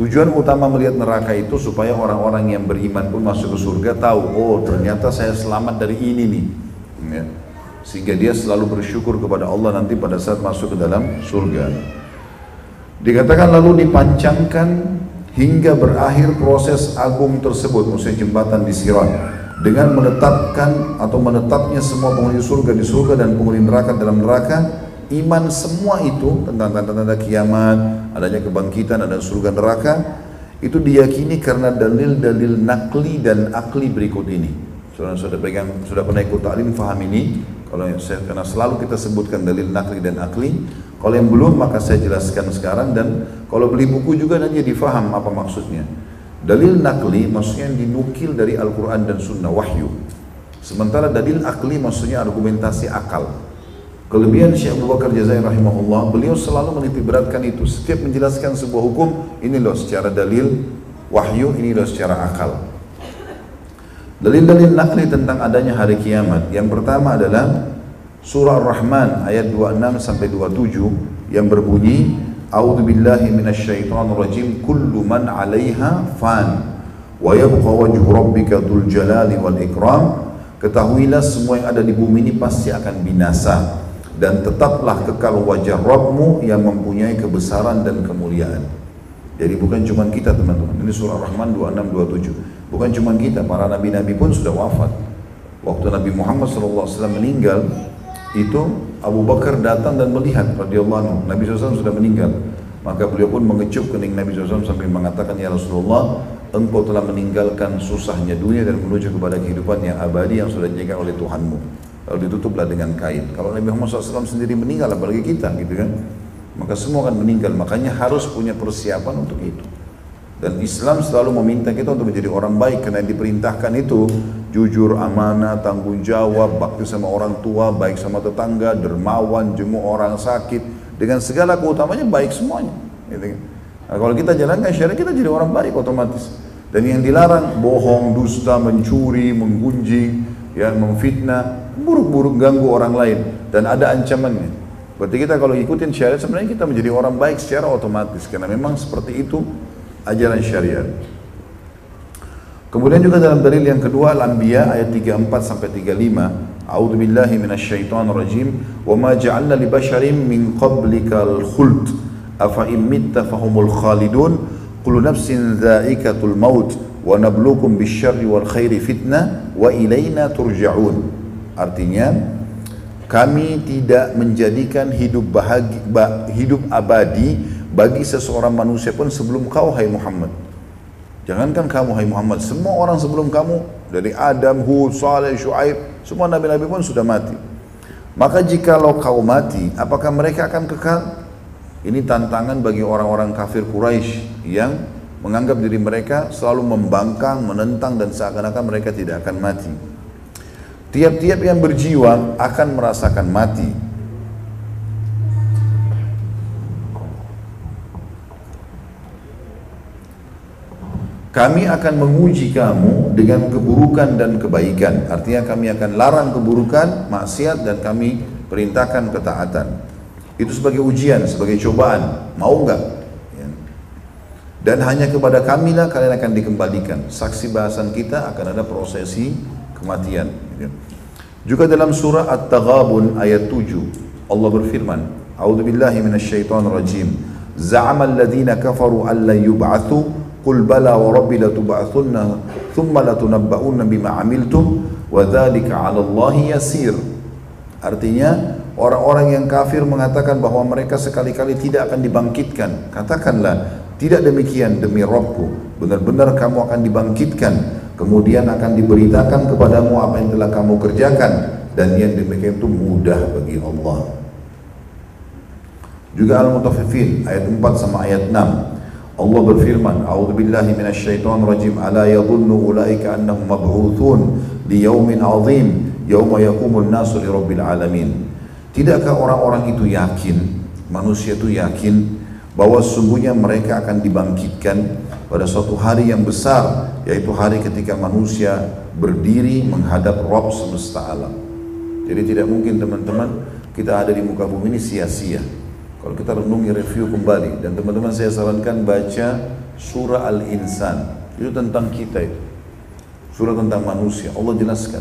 Tujuan utama melihat neraka itu supaya orang-orang yang beriman pun masuk ke surga tahu, oh ternyata saya selamat dari ini nih. Ya. Sehingga dia selalu bersyukur kepada Allah nanti pada saat masuk ke dalam surga. Dikatakan lalu dipancangkan hingga berakhir proses agung tersebut, maksudnya jembatan di Sirat dengan menetapkan atau menetapnya semua penghuni surga di surga dan penghuni neraka dalam neraka iman semua itu tentang tanda-tanda kiamat adanya kebangkitan ada surga neraka itu diyakini karena dalil-dalil nakli dan akli berikut ini. Saudara sudah pegang sudah pernah ikut taklim faham ini? Kalau yang saya karena selalu kita sebutkan dalil nakli dan akli. Kalau yang belum maka saya jelaskan sekarang dan kalau beli buku juga nanti difaham apa maksudnya Dalil nakli maksudnya yang dinukil dari Al-Quran dan Sunnah wahyu. Sementara dalil akli maksudnya argumentasi akal. Kelebihan Syekh Abu Bakar Jazair rahimahullah, beliau selalu menitik beratkan itu. Setiap menjelaskan sebuah hukum, ini loh secara dalil wahyu, ini loh secara akal. Dalil-dalil nakli tentang adanya hari kiamat. Yang pertama adalah surah Ar-Rahman ayat 26 sampai 27 yang berbunyi Billahi minasyaitonir rajim. Kullu man 'alaiha fan wa yabqa wajhu rabbika dzul jalali wal ikram. Ketahuilah semua yang ada di bumi ini pasti akan binasa dan tetaplah kekal wajah Rabbmu yang mempunyai kebesaran dan kemuliaan. Jadi bukan cuma kita teman-teman. Ini surah Rahman 26 27. Bukan cuma kita, para nabi-nabi pun sudah wafat. Waktu Nabi Muhammad SAW meninggal, itu Abu Bakar datang dan melihat radhiyallahu anhu Nabi SAW sudah meninggal. Maka beliau pun mengecup kening Nabi SAW sampai mengatakan ya Rasulullah engkau telah meninggalkan susahnya dunia dan menuju kepada kehidupan yang abadi yang sudah dijaga oleh Tuhanmu. Lalu ditutuplah dengan kain. Kalau Nabi Muhammad SAW sendiri meninggal apalagi kita gitu kan? Maka semua akan meninggal. Makanya harus punya persiapan untuk itu dan Islam selalu meminta kita untuk menjadi orang baik karena yang diperintahkan itu jujur, amanah, tanggung jawab, bakti sama orang tua, baik sama tetangga, dermawan, jenguk orang sakit, dengan segala keutamanya baik semuanya. Gitu. Kan. Nah, kalau kita jalankan syariat kita jadi orang baik otomatis. Dan yang dilarang bohong, dusta, mencuri, menggunjing, ya memfitnah, buruk-buruk ganggu orang lain dan ada ancamannya. Berarti kita kalau ikutin syariat sebenarnya kita menjadi orang baik secara otomatis karena memang seperti itu ajaran syariat. Kemudian juga dalam dalil yang kedua Al-Anbiya ayat 34 sampai 35, A'udzu billahi minasyaitonir rajim, "Wa ma ja'alna li basharin min qablikal khuld, afa in mitta fahumul khalidun, kullu nafsin dha'iqatul maut, wa nabluukum bisyarri wal khairi fitnah, wa ilaina turja'un." Artinya, kami tidak menjadikan hidup bahagi, hidup abadi bagi seseorang manusia pun sebelum kau hai Muhammad. Jangankan kamu hai Muhammad, semua orang sebelum kamu dari Adam, Hud, Saleh, Shu'aib, semua nabi-nabi pun sudah mati. Maka jikalau kau mati, apakah mereka akan kekal? Ini tantangan bagi orang-orang kafir Quraisy yang menganggap diri mereka selalu membangkang, menentang dan seakan-akan mereka tidak akan mati. Tiap-tiap yang berjiwa akan merasakan mati, kami akan menguji kamu dengan keburukan dan kebaikan. Artinya kami akan larang keburukan, maksiat dan kami perintahkan ketaatan. Itu sebagai ujian, sebagai cobaan. Mau enggak? Ya. Dan hanya kepada kamilah kalian akan dikembalikan. Saksi bahasan kita akan ada prosesi kematian. Ya. Juga dalam surah At-Taghabun ayat 7 Allah berfirman, A'udzu billahi. Za'ama alladziina kafaru an la Qul bala wa rabbi latub'atsunna thumma latunabba'unna bima amiltum wa dzalika 'ala yasir. Artinya orang-orang yang kafir mengatakan bahwa mereka sekali-kali tidak akan dibangkitkan. Katakanlah, tidak demikian demi Rabbku. Benar-benar kamu akan dibangkitkan. Kemudian akan diberitakan kepadamu apa yang telah kamu kerjakan. Dan yang demikian itu mudah bagi Allah. Juga Al-Mutaffifin ayat 4 sama ayat 6. Allah berfirman, "A'udzu billahi minasyaitonir rajim. Ala yadhunnu ulaika annahum mab'utsun li yaumin 'adzim, yauma yaqumun nasu li rabbil alamin." Tidakkah orang-orang itu yakin, manusia itu yakin bahwa sesungguhnya mereka akan dibangkitkan pada suatu hari yang besar, yaitu hari ketika manusia berdiri menghadap Rabb semesta alam. Jadi tidak mungkin teman-teman kita ada di muka bumi ini sia-sia. Kalau kita renungi review kembali dan teman-teman saya sarankan baca surah Al-Insan. Itu tentang kita itu. Surah tentang manusia. Allah jelaskan.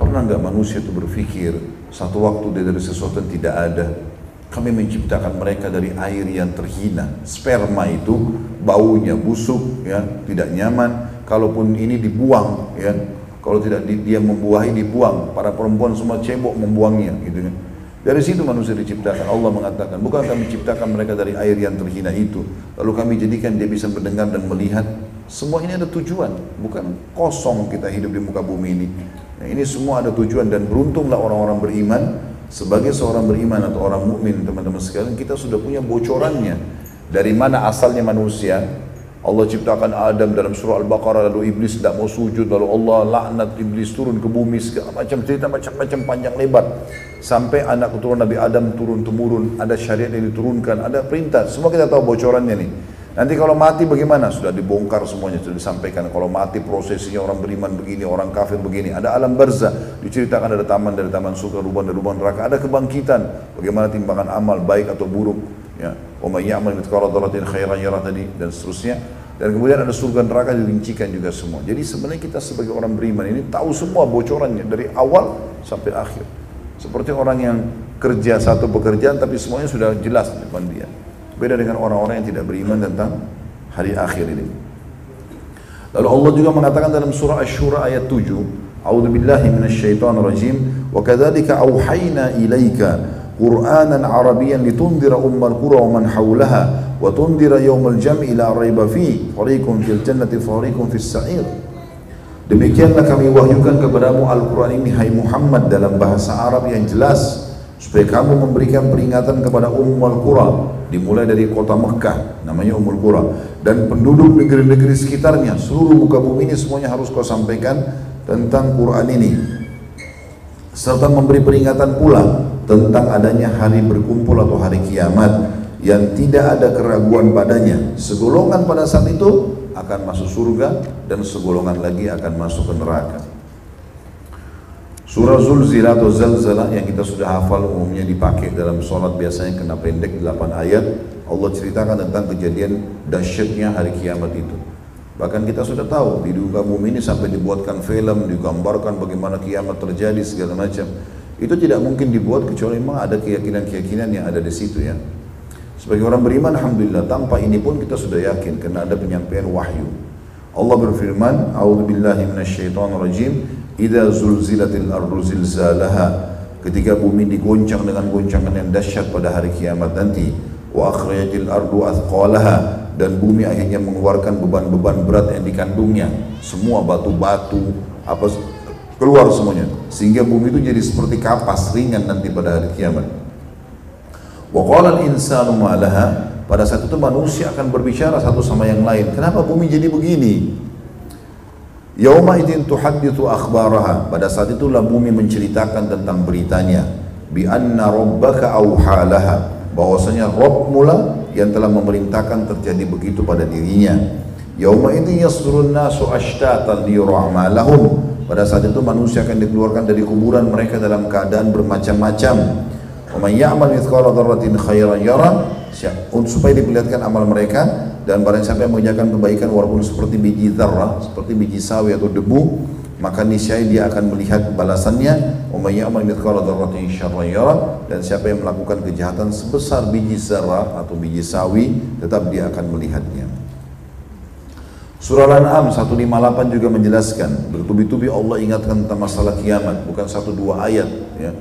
Pernah nggak manusia itu berpikir satu waktu dia dari sesuatu yang tidak ada. Kami menciptakan mereka dari air yang terhina. Sperma itu baunya busuk, ya, tidak nyaman. Kalaupun ini dibuang, ya, kalau tidak dia membuahi dibuang. Para perempuan semua cebok membuangnya, gitu kan. Dari situ manusia diciptakan. Allah mengatakan, bukan kami ciptakan mereka dari air yang terhina itu. Lalu kami jadikan dia bisa mendengar dan melihat. Semua ini ada tujuan. Bukan kosong kita hidup di muka bumi ini. Nah, ini semua ada tujuan dan beruntunglah orang-orang beriman. Sebagai seorang beriman atau orang mukmin teman-teman sekalian, kita sudah punya bocorannya. Dari mana asalnya manusia, Allah ciptakan Adam dalam surah Al-Baqarah lalu iblis tidak mau sujud lalu Allah laknat iblis turun ke bumi segala macam cerita macam-macam panjang lebar. Sampai anak keturunan Nabi Adam turun temurun ada syariat yang diturunkan ada perintah. Semua kita tahu bocorannya nih nanti kalau mati bagaimana? Sudah dibongkar semuanya sudah disampaikan. Kalau mati prosesinya orang beriman begini orang kafir begini. Ada alam barzah. Diceritakan ada taman dari taman surga lubang dari lubang neraka. Ada kebangkitan. Bagaimana timbangan amal baik atau buruk ya wa may ya'mal mithqala dzarratin khairan tadi dan seterusnya. Dan kemudian ada surga neraka dirincikan juga semua. Jadi sebenarnya kita sebagai orang beriman ini tahu semua bocorannya dari awal sampai akhir. Seperti orang yang kerja satu pekerjaan tapi semuanya sudah jelas di depan dia. Beda dengan orang-orang yang tidak beriman tentang hari akhir ini. Lalu Allah juga mengatakan dalam surah Asy-Syura ayat 7 A'udzu billahi minasyaitonir rajim wa kadzalika auhayna ilaika قرآنا عربيا لتنذر أم القرى ومن حولها وتنذر يوم الجمع لا ريب فيه فريق في الجنة فريق في السعير Demikianlah kami wahyukan kepadamu Al-Quran ini Hai Muhammad dalam bahasa Arab yang jelas Supaya kamu memberikan peringatan kepada Ummul Qura Dimulai dari kota Mekah Namanya Ummul Qura Dan penduduk negeri-negeri sekitarnya Seluruh muka bumi ini semuanya harus kau sampaikan Tentang Quran ini Serta memberi peringatan pula tentang adanya hari berkumpul atau hari kiamat yang tidak ada keraguan padanya. Segolongan pada saat itu akan masuk surga dan segolongan lagi akan masuk ke neraka. Surah Zulzilah atau Zalzalah yang kita sudah hafal umumnya dipakai dalam sholat biasanya kena pendek 8 ayat Allah ceritakan tentang kejadian dahsyatnya hari kiamat itu bahkan kita sudah tahu di dunia bumi ini sampai dibuatkan film digambarkan bagaimana kiamat terjadi segala macam itu tidak mungkin dibuat kecuali memang ada keyakinan-keyakinan yang ada di situ ya. Sebagai orang beriman, Alhamdulillah, tanpa ini pun kita sudah yakin karena ada penyampaian wahyu. Allah berfirman, A'udhu billahi minasyaitonir rajim, Idza zulzilatil ardu zilzalaha. Ketika bumi digoncang dengan goncangan yang dahsyat pada hari kiamat nanti, wa akhrajatil ardu athqalaha dan bumi akhirnya mengeluarkan beban-beban berat yang dikandungnya, semua batu-batu, apa keluar semuanya. Sehingga bumi itu jadi seperti kapas ringan nanti pada hari kiamat. Wa qala insanu ma pada saat itu manusia akan berbicara satu sama yang lain. Kenapa bumi jadi begini? Yauma idzin tuhadditsu akhbaraha pada saat itulah bumi menceritakan tentang beritanya. Bi anna rabbaka auhalaha bahwasanya Rabb mula yang telah memerintahkan terjadi begitu pada dirinya. Yauma idzin yasdurun nasu ashtatan liyura'malahum pada saat itu manusia akan dikeluarkan dari kuburan mereka dalam keadaan bermacam-macam. Wa ya'mal mithqala dzarratin khairan yara supaya diperlihatkan amal mereka dan barang siapa yang mengerjakan kebaikan walaupun seperti biji zarrah, seperti biji sawi atau debu, maka niscaya dia akan melihat balasannya. Wa may ya'mal mithqala dzarratin syarran yara dan siapa yang melakukan kejahatan sebesar biji zarrah atau biji sawi, tetap dia akan melihatnya. Surah Al-An'am 158 juga menjelaskan bertubi-tubi Allah ingatkan tentang masalah kiamat bukan satu dua ayat ya.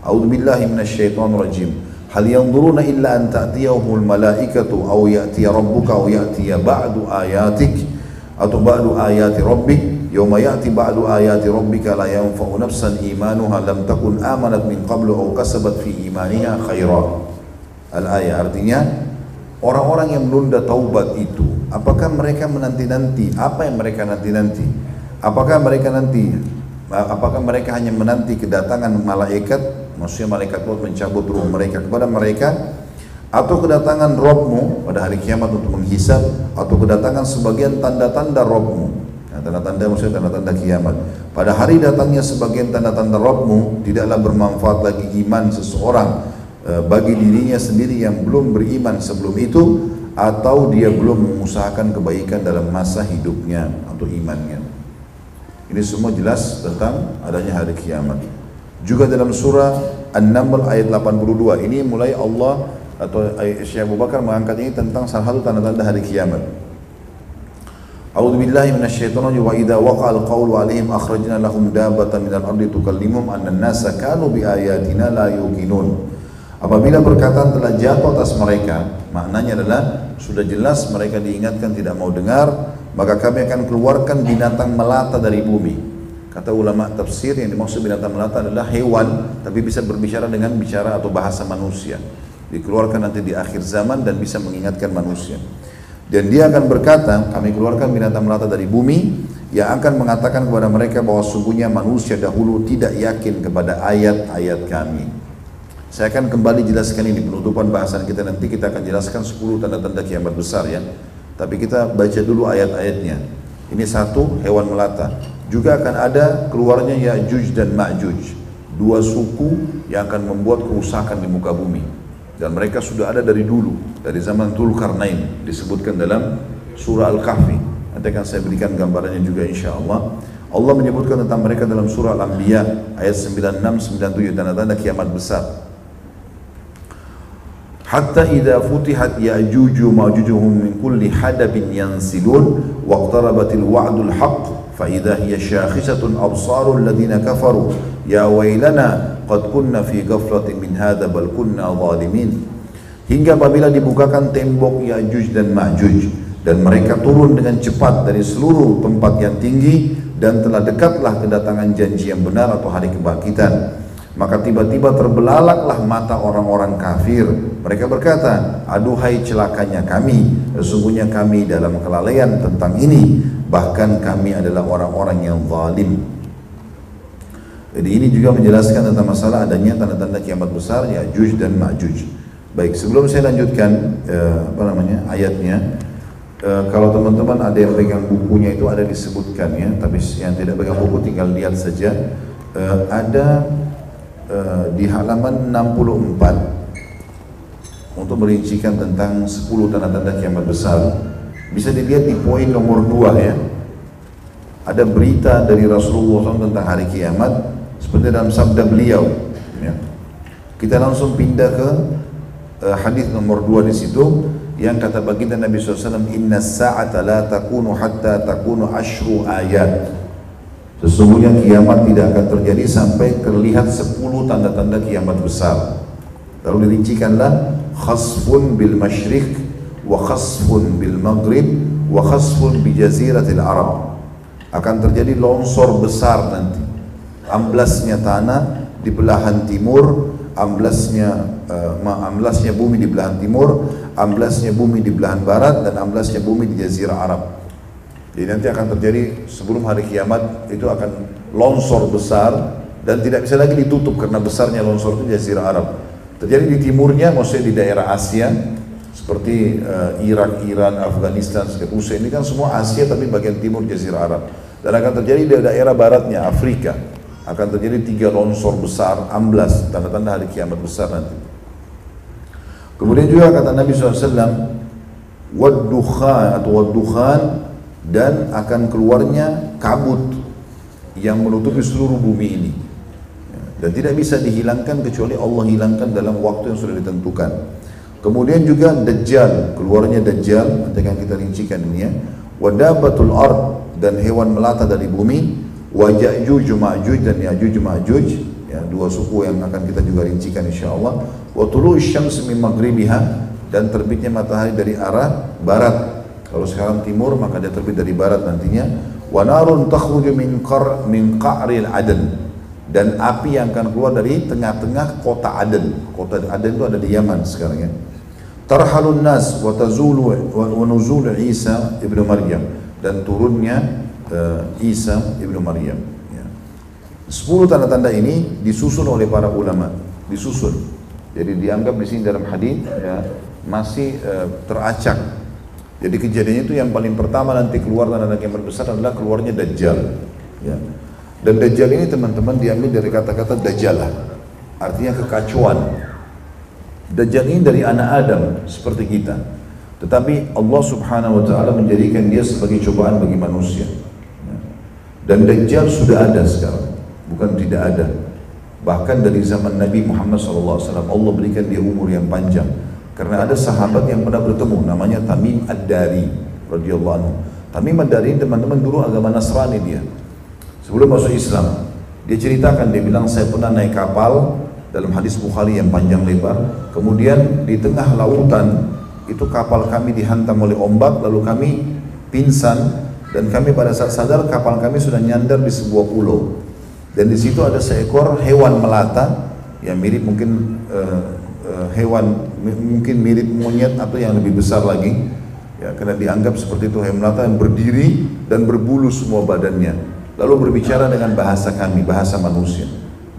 A'udzu billahi minasyaitonir rajim. Hal yanzuruna illa an ta'tiyahumul malaikatu aw ya'tiya rabbuka aw ya'tiya ba'du ayatik atau ba'du ayati rabbik yawma ya'ti ba'du ayati rabbika la yanfa'u nafsan imanuha lam takun amanat min qablu aw kasabat fi imaniha khaira. Al-ayat artinya orang-orang yang menunda taubat itu Apakah mereka menanti-nanti? Apa yang mereka nanti-nanti? Apakah mereka nanti? Apakah mereka hanya menanti kedatangan malaikat? Maksudnya malaikat maut mencabut ruh mereka kepada mereka? Atau kedatangan Robmu pada hari kiamat untuk menghisap? Atau kedatangan sebagian tanda-tanda Robmu? Nah, tanda-tanda maksudnya tanda-tanda kiamat. Pada hari datangnya sebagian tanda-tanda Robmu, tidaklah bermanfaat lagi iman seseorang eh, bagi dirinya sendiri yang belum beriman sebelum itu atau dia belum mengusahakan kebaikan dalam masa hidupnya atau imannya. Ini semua jelas tentang adanya hari kiamat. Juga dalam surah An-Naml ayat 82 ini mulai Allah atau Syekh Abu Bakar mengangkat ini tentang salah satu tanda-tanda hari kiamat. A'udzu billahi minasyaitonir rajim wa idza waqa'al qawlu 'alaihim akhrajna lahum dabbatan minal ardi tukallimuhum anna an-nasa kanu bi ayatina la yuqinun. Apabila perkataan telah jatuh atas mereka, maknanya adalah sudah jelas mereka diingatkan tidak mau dengar, maka kami akan keluarkan binatang melata dari bumi. Kata ulama tafsir yang dimaksud binatang melata adalah hewan, tapi bisa berbicara dengan bicara atau bahasa manusia. Dikeluarkan nanti di akhir zaman dan bisa mengingatkan manusia. Dan dia akan berkata, kami keluarkan binatang melata dari bumi yang akan mengatakan kepada mereka bahwa sungguhnya manusia dahulu tidak yakin kepada ayat-ayat kami. Saya akan kembali jelaskan ini penutupan bahasan kita nanti kita akan jelaskan 10 tanda-tanda kiamat besar ya. Tapi kita baca dulu ayat-ayatnya. Ini satu hewan melata. Juga akan ada keluarnya Ya'juj dan Ma'juj. Dua suku yang akan membuat kerusakan di muka bumi dan mereka sudah ada dari dulu dari zaman Tul Karnain disebutkan dalam surah Al-Kahfi nanti akan saya berikan gambarannya juga insya Allah Allah menyebutkan tentang mereka dalam surah Al-Anbiya ayat 96 97 tanda-tanda kiamat besar Hatta idza futihat ya'juj ma'jujuhum min kulli hadabin yansilun waqtarabatil wa'dul haqq fa idza hiya shakhisatun absarul ladina kafaru. Ya wailana qad kunna fi ghaflatin min hadha bal kunna zalimin. Hingga apabila dibukakan tembok Ya'juj dan Ma'juj dan mereka turun dengan cepat dari seluruh tempat yang tinggi dan telah dekatlah kedatangan janji yang benar atau hari kebangkitan maka tiba-tiba terbelalaklah mata orang-orang kafir mereka berkata aduhai celakanya kami sesungguhnya kami dalam kelalaian tentang ini bahkan kami adalah orang-orang yang zalim jadi ini juga menjelaskan tentang masalah adanya tanda-tanda kiamat besar ya Juj dan Ma'juj. Baik, sebelum saya lanjutkan eh, apa namanya ayatnya, eh, kalau teman-teman ada yang pegang bukunya itu ada disebutkan ya, tapi yang tidak pegang buku tinggal lihat saja. Eh, ada eh, di halaman 64 untuk merincikan tentang 10 tanda-tanda kiamat besar. Bisa dilihat di poin nomor 2 ya. Ada berita dari Rasulullah SAW tentang hari kiamat seperti dalam sabda beliau ya. kita langsung pindah ke uh, hadis nomor dua di situ yang kata baginda Nabi SAW inna sa'ata la takunu hatta takunu ashru ayat sesungguhnya kiamat tidak akan terjadi sampai terlihat sepuluh tanda-tanda kiamat besar. Lalu dirincikanlah khasfun bil masyrik wa khasfun bil maghrib wa khasfun bi jaziratil arab. Akan terjadi longsor besar nanti. Amblasnya tanah di belahan timur, amblasnya uh, amblasnya bumi di belahan timur, amblasnya bumi di belahan barat dan amblasnya bumi di jazirah Arab. Jadi nanti akan terjadi sebelum hari kiamat itu akan longsor besar dan tidak bisa lagi ditutup karena besarnya longsor itu jazirah Arab. Terjadi di timurnya, maksudnya di daerah Asia, seperti uh, Irak, Iran, Afghanistan, Rusia ini kan semua Asia tapi bagian timur jazirah Arab. Dan akan terjadi di daerah baratnya Afrika akan terjadi tiga longsor besar, amblas, tanda-tanda hari kiamat besar nanti. Kemudian juga kata Nabi SAW, wadduhan atau wadduhan dan akan keluarnya kabut yang menutupi seluruh bumi ini. Dan tidak bisa dihilangkan kecuali Allah hilangkan dalam waktu yang sudah ditentukan. Kemudian juga Dajjal, keluarnya Dajjal, nanti akan kita rincikan ini ya. Wadabatul ard dan hewan melata dari bumi wa Ya'juj Ma'juj dan Ya'juj Ma'juj ya dua suku yang akan kita juga rincikan insyaallah wa tulu'u syams min dan terbitnya matahari dari arah barat kalau sekarang timur maka dia terbit dari barat nantinya wa narun takhruju min qar min qa'ril adan dan api yang akan keluar dari tengah-tengah kota Aden kota Aden itu ada di Yaman sekarang ya tarhalun nas wa tazulu wa nuzul Isa ibnu Maryam dan turunnya uh, Isa ibnu Maryam. Ya. Sepuluh tanda-tanda ini disusun oleh para ulama, disusun. Jadi dianggap di sini dalam hadis ya, masih uh, teracak. Jadi kejadiannya itu yang paling pertama nanti keluar tanda-tanda yang besar adalah keluarnya Dajjal. Ya. Dan Dajjal ini teman-teman diambil dari kata-kata Dajjalah, artinya kekacauan. Dajjal ini dari anak Adam seperti kita. Tetapi Allah subhanahu wa ta'ala menjadikan dia sebagai cobaan bagi manusia. Dan Dajjal sudah ada sekarang, bukan tidak ada. Bahkan dari zaman Nabi Muhammad SAW, Allah berikan dia umur yang panjang. Karena ada sahabat yang pernah bertemu, namanya Tamim Ad-Dari, radhiyallahu anhu. Tamim Ad-Dari teman-teman dulu agama Nasrani dia. Sebelum masuk Islam, dia ceritakan, dia bilang saya pernah naik kapal dalam hadis Bukhari yang panjang lebar. Kemudian di tengah lautan itu kapal kami dihantam oleh ombak, lalu kami pingsan dan kami pada saat sadar kapal kami sudah nyandar di sebuah pulau dan di situ ada seekor hewan melata yang mirip mungkin uh, uh, hewan mungkin mirip monyet atau yang lebih besar lagi Ya, karena dianggap seperti itu Melata yang berdiri dan berbulu semua badannya. Lalu berbicara dengan bahasa kami, bahasa manusia.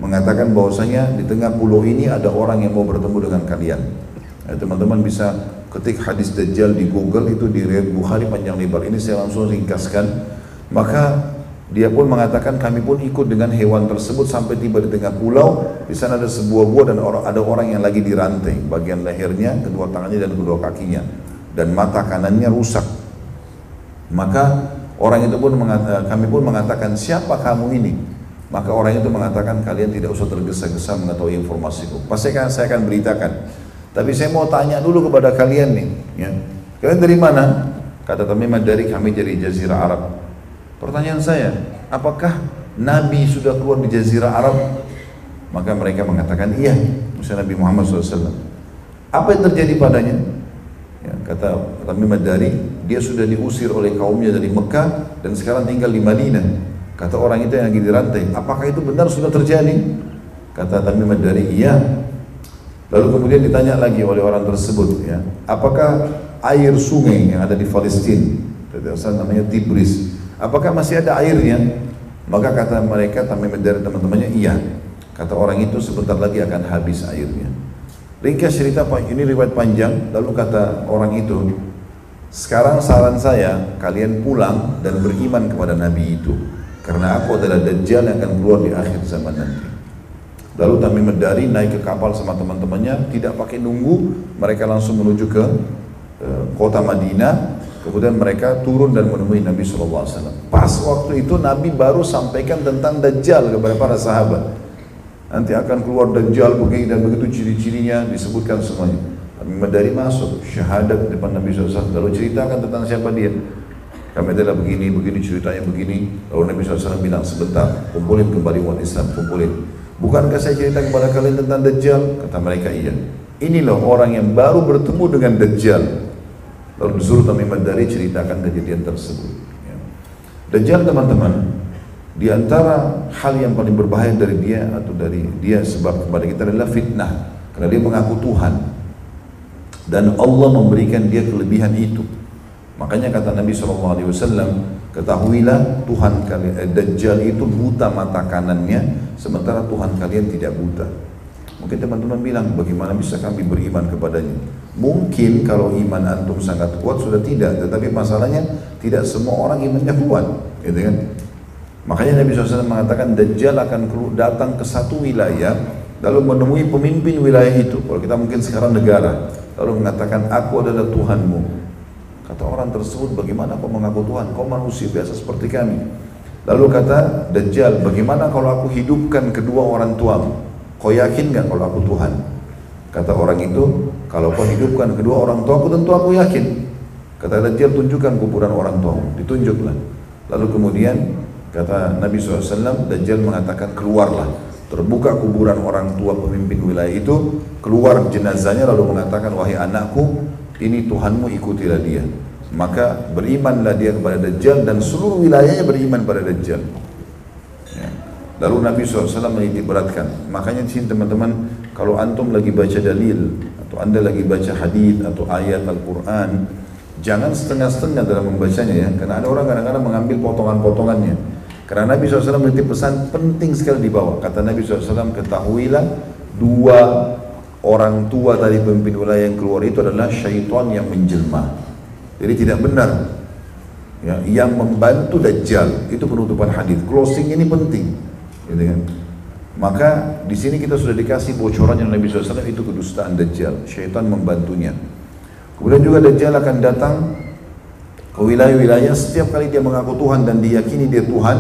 Mengatakan bahwasanya di tengah pulau ini ada orang yang mau bertemu dengan kalian. Ya, teman-teman ya, bisa ketik hadis Dajjal di Google itu di Bukhari panjang lebar. Ini saya langsung ringkaskan. Maka dia pun mengatakan kami pun ikut dengan hewan tersebut sampai tiba di tengah pulau. Di sana ada sebuah gua dan ada orang yang lagi dirantai, bagian lehernya, kedua tangannya dan kedua kakinya, dan mata kanannya rusak. Maka orang itu pun mengatakan, kami pun mengatakan siapa kamu ini? Maka orang itu mengatakan kalian tidak usah tergesa-gesa mengetahui informasiku. Pasti akan saya akan beritakan. Tapi saya mau tanya dulu kepada kalian nih, ya. Kalian dari mana? Kata Tamimah dari kami dari Jazirah Arab. Pertanyaan saya, apakah Nabi sudah keluar di Jazirah Arab? Maka mereka mengatakan iya, Musa Nabi Muhammad SAW. Apa yang terjadi padanya? Ya, kata Tamim dari dia sudah diusir oleh kaumnya dari Mekah dan sekarang tinggal di Madinah. Kata orang itu yang lagi dirantai, apakah itu benar sudah terjadi? Kata Tamim dari iya. Lalu kemudian ditanya lagi oleh orang tersebut, ya, apakah air sungai yang ada di Palestina, namanya Tibris, Apakah masih ada airnya? Maka kata mereka, dari teman-temannya, iya. Kata orang itu sebentar lagi akan habis airnya. Ringkas cerita ini riwayat panjang, lalu kata orang itu, sekarang saran saya kalian pulang dan beriman kepada Nabi itu. Karena aku adalah Dajjal yang akan keluar di akhir zaman nanti. Lalu Tamim Dari naik ke kapal sama teman-temannya, tidak pakai nunggu, mereka langsung menuju ke uh, kota Madinah Kemudian mereka turun dan menemui Nabi SAW. Pas waktu itu Nabi baru sampaikan tentang Dajjal kepada para sahabat. Nanti akan keluar Dajjal begini dan begitu ciri-cirinya disebutkan semuanya. Nabi dari masuk syahadat depan Nabi SAW. Lalu ceritakan tentang siapa dia. Kami adalah begini, begini ceritanya begini. Lalu Nabi SAW bilang sebentar, kumpulin kembali umat Islam, kumpulin. Bukankah saya cerita kepada kalian tentang Dajjal? Kata mereka iya. Inilah orang yang baru bertemu dengan Dajjal. Lalu disuruh Tamim Dari ceritakan kejadian tersebut. Ya. Dajjal teman-teman, di antara hal yang paling berbahaya dari dia atau dari dia sebab kepada kita adalah fitnah. Karena dia mengaku Tuhan. Dan Allah memberikan dia kelebihan itu. Makanya kata Nabi SAW, ketahuilah Tuhan kalian, eh, Dajjal itu buta mata kanannya, sementara Tuhan kalian tidak buta. Mungkin teman-teman bilang, bagaimana bisa kami beriman kepadanya? Mungkin kalau iman antum sangat kuat sudah tidak, tetapi masalahnya tidak semua orang imannya kuat, gitu kan? Makanya Nabi SAW mengatakan Dajjal akan datang ke satu wilayah lalu menemui pemimpin wilayah itu. Kalau kita mungkin sekarang negara, lalu mengatakan aku adalah Tuhanmu. Kata orang tersebut, bagaimana kau mengaku Tuhan? Kau manusia biasa seperti kami. Lalu kata Dajjal, bagaimana kalau aku hidupkan kedua orang tuamu? Kau yakin gak kalau aku Tuhan? Kata orang itu, kalau kau hidupkan kedua orang tua aku tentu aku yakin. Kata Dajjal tunjukkan kuburan orang tua, ditunjuklah. Lalu kemudian kata Nabi SAW, Dajjal mengatakan keluarlah. Terbuka kuburan orang tua pemimpin wilayah itu, keluar jenazahnya lalu mengatakan, wahai anakku, ini Tuhanmu ikutilah dia. Maka berimanlah dia kepada Dajjal dan seluruh wilayahnya beriman pada Dajjal. Lalu Nabi SAW menitik beratkan. Makanya di sini teman-teman, kalau antum lagi baca dalil atau anda lagi baca hadis atau ayat Al-Quran, jangan setengah-setengah dalam membacanya ya. Karena ada orang kadang-kadang mengambil potongan-potongannya. Karena Nabi SAW menitip pesan penting sekali di bawah. Kata Nabi SAW, ketahuilah dua orang tua dari pemimpin wilayah yang keluar itu adalah syaitan yang menjelma. Jadi tidak benar. Ya, yang membantu Dajjal itu penutupan hadis. Closing ini penting gitu kan? Maka di sini kita sudah dikasih bocoran yang Nabi SAW itu kedustaan Dajjal, syaitan membantunya. Kemudian juga Dajjal akan datang ke wilayah-wilayah setiap kali dia mengaku Tuhan dan diyakini dia Tuhan,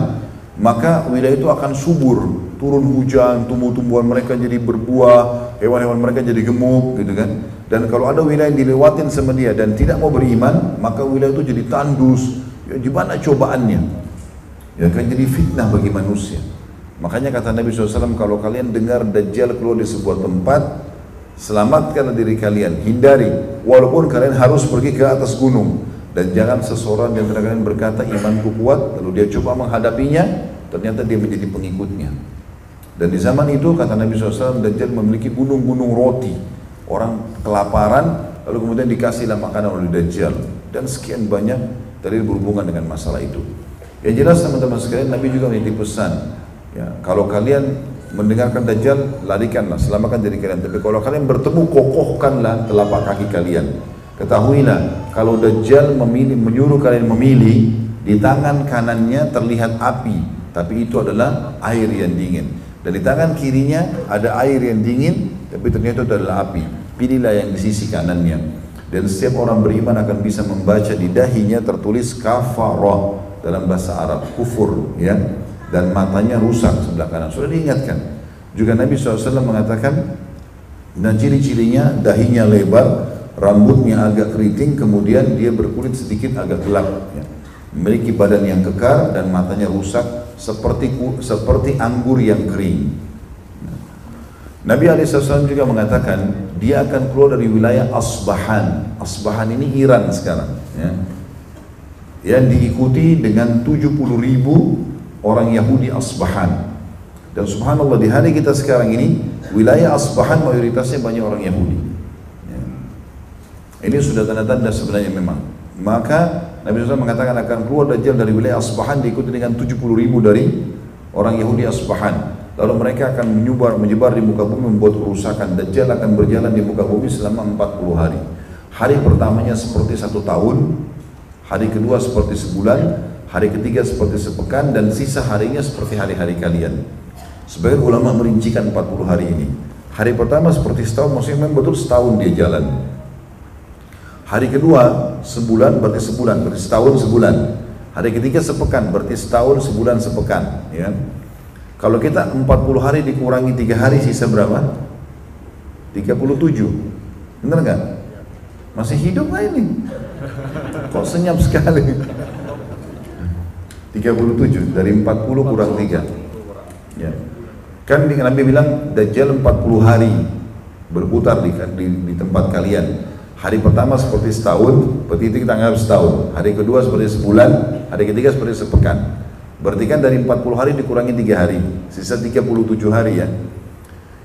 maka wilayah itu akan subur, turun hujan, tumbuh-tumbuhan mereka jadi berbuah, hewan-hewan mereka jadi gemuk, gitu kan. Dan kalau ada wilayah yang dilewatin sama dia dan tidak mau beriman, maka wilayah itu jadi tandus. Ya, gimana cobaannya? Ya kan jadi fitnah bagi manusia. Makanya kata Nabi SAW, kalau kalian dengar Dajjal keluar di sebuah tempat, selamatkan diri kalian, hindari. Walaupun kalian harus pergi ke atas gunung. Dan jangan seseorang yang kalian berkata imanku kuat, lalu dia coba menghadapinya, ternyata dia menjadi pengikutnya. Dan di zaman itu kata Nabi SAW, Dajjal memiliki gunung-gunung roti. Orang kelaparan, lalu kemudian dikasihlah makanan oleh Dajjal dan sekian banyak dari berhubungan dengan masalah itu. Yang jelas teman-teman sekalian Nabi juga menitip pesan ya kalau kalian mendengarkan Dajjal larikanlah selamatkan diri kalian. Tapi kalau kalian bertemu kokohkanlah telapak kaki kalian. Ketahuilah kalau Dajjal memilih menyuruh kalian memilih di tangan kanannya terlihat api. Tapi itu adalah air yang dingin. Dan di tangan kirinya ada air yang dingin tapi ternyata itu adalah api. Pilihlah yang di sisi kanannya. Dan setiap orang beriman akan bisa membaca di dahinya tertulis kafarah dalam bahasa Arab kufur ya dan matanya rusak sebelah kanan. Sudah diingatkan. Juga Nabi SAW mengatakan dan ciri-cirinya dahinya lebar rambutnya agak keriting kemudian dia berkulit sedikit agak gelap ya. memiliki badan yang kekar dan matanya rusak seperti seperti anggur yang kering. Nabi SAW juga mengatakan dia akan keluar dari wilayah Asbahan. Asbahan ini Iran sekarang ya. Yang diikuti dengan 70 ribu orang Yahudi Asbahan. Dan subhanallah di hari kita sekarang ini wilayah Asbahan mayoritasnya banyak orang Yahudi. Ya. ini sudah tanda-tanda sebenarnya memang. Maka Nabi SAW mengatakan akan keluar Dajjal dari wilayah Asbahan diikuti dengan 70 ribu dari orang Yahudi Asbahan. Lalu mereka akan menyebar, menyebar di muka bumi membuat kerusakan. Dajjal akan berjalan di muka bumi selama 40 hari. Hari pertamanya seperti satu tahun Hari kedua seperti sebulan, hari ketiga seperti sepekan, dan sisa harinya seperti hari-hari kalian. Sebagian ulama merincikan 40 hari ini. Hari pertama seperti setahun, maksudnya memang betul setahun dia jalan. Hari kedua sebulan berarti sebulan, berarti setahun sebulan. Hari ketiga sepekan, berarti setahun sebulan sepekan. Ya. Kalau kita 40 hari dikurangi 3 hari sisa berapa? 37. Benar nggak? Masih hidup nggak ini? Kok senyap sekali? 37 dari 40 kurang 3. Ya. Kan Nabi bilang Dajjal 40 hari berputar di, di, di tempat kalian. Hari pertama seperti setahun, berarti itu kita anggap setahun. Hari kedua seperti sebulan, hari ketiga seperti sepekan. Berarti kan dari 40 hari dikurangi 3 hari, sisa 37 hari ya.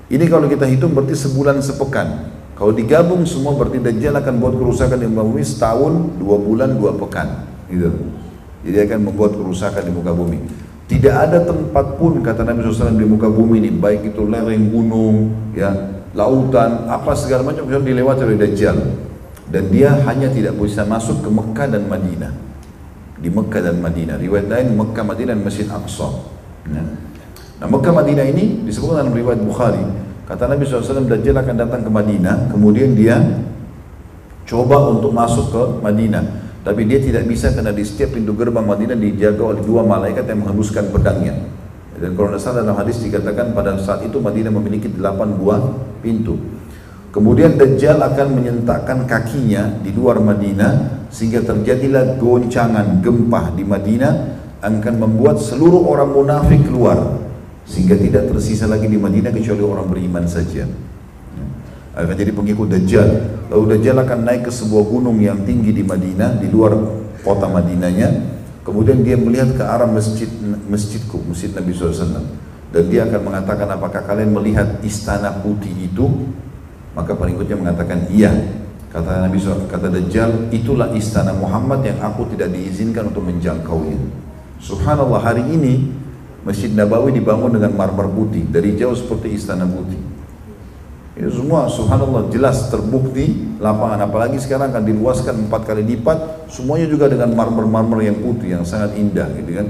Ini kalau kita hitung berarti sebulan sepekan. Kalau digabung semua berarti Dajjal akan buat kerusakan muka bumi setahun, dua bulan, dua pekan. Gitu. Jadi akan membuat kerusakan di muka bumi. Tidak ada tempat pun kata Nabi SAW di muka bumi ini, baik itu lereng gunung, ya, lautan, apa segala macam yang dilewati oleh Dajjal. Dan dia hanya tidak bisa masuk ke Mekah dan Madinah. Di Mekah dan Madinah. Riwayat lain Mekah, Madinah dan Masjid Aqsa. Ya. Nah Mekah Madinah ini disebutkan dalam riwayat Bukhari Kata Nabi SAW, Dajjal akan datang ke Madinah, kemudian dia coba untuk masuk ke Madinah. Tapi dia tidak bisa karena di setiap pintu gerbang Madinah dijaga oleh dua malaikat yang menghembuskan pedangnya. Dan kalau tidak salah dalam hadis dikatakan pada saat itu Madinah memiliki delapan buah pintu. Kemudian Dajjal akan menyentakkan kakinya di luar Madinah sehingga terjadilah goncangan gempa di Madinah akan membuat seluruh orang munafik keluar sehingga tidak tersisa lagi di Madinah kecuali orang beriman saja akan jadi pengikut Dajjal. Lalu Dajjal akan naik ke sebuah gunung yang tinggi di Madinah di luar kota Madinahnya. Kemudian dia melihat ke arah masjid masjidku masjid Nabi SAW dan dia akan mengatakan apakah kalian melihat istana putih itu? Maka pengikutnya mengatakan iya. Kata Nabi SAW kata Dajjal itulah istana Muhammad yang aku tidak diizinkan untuk menjangkaunya. Subhanallah hari ini Masjid Nabawi dibangun dengan marmer putih dari jauh seperti istana putih. Ini semua subhanallah jelas terbukti lapangan apalagi sekarang akan diluaskan empat kali lipat semuanya juga dengan marmer-marmer yang putih yang sangat indah gitu kan.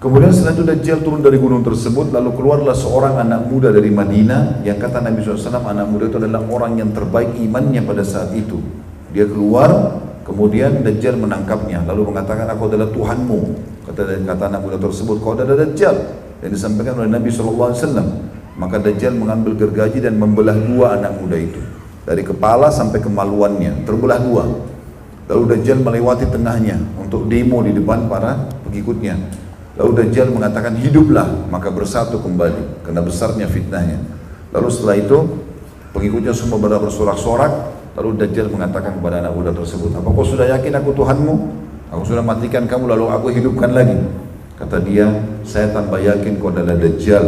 Kemudian setelah itu Dajjal turun dari gunung tersebut lalu keluarlah seorang anak muda dari Madinah yang kata Nabi SAW anak muda itu adalah orang yang terbaik imannya pada saat itu. Dia keluar kemudian Dajjal menangkapnya lalu mengatakan aku adalah Tuhanmu Kata kata anak muda tersebut, kau ada Dajjal yang disampaikan oleh Nabi SAW. Maka Dajjal mengambil gergaji dan membelah dua anak muda itu. Dari kepala sampai kemaluannya, terbelah dua. Lalu Dajjal melewati tengahnya untuk demo di depan para pengikutnya. Lalu Dajjal mengatakan hiduplah, maka bersatu kembali karena besarnya fitnahnya. Lalu setelah itu pengikutnya semua pada bersorak-sorak. Lalu Dajjal mengatakan kepada anak muda tersebut, apa kau sudah yakin aku Tuhanmu? Aku sudah matikan kamu lalu aku hidupkan lagi. Kata dia, saya tambah yakin kau adalah Dajjal.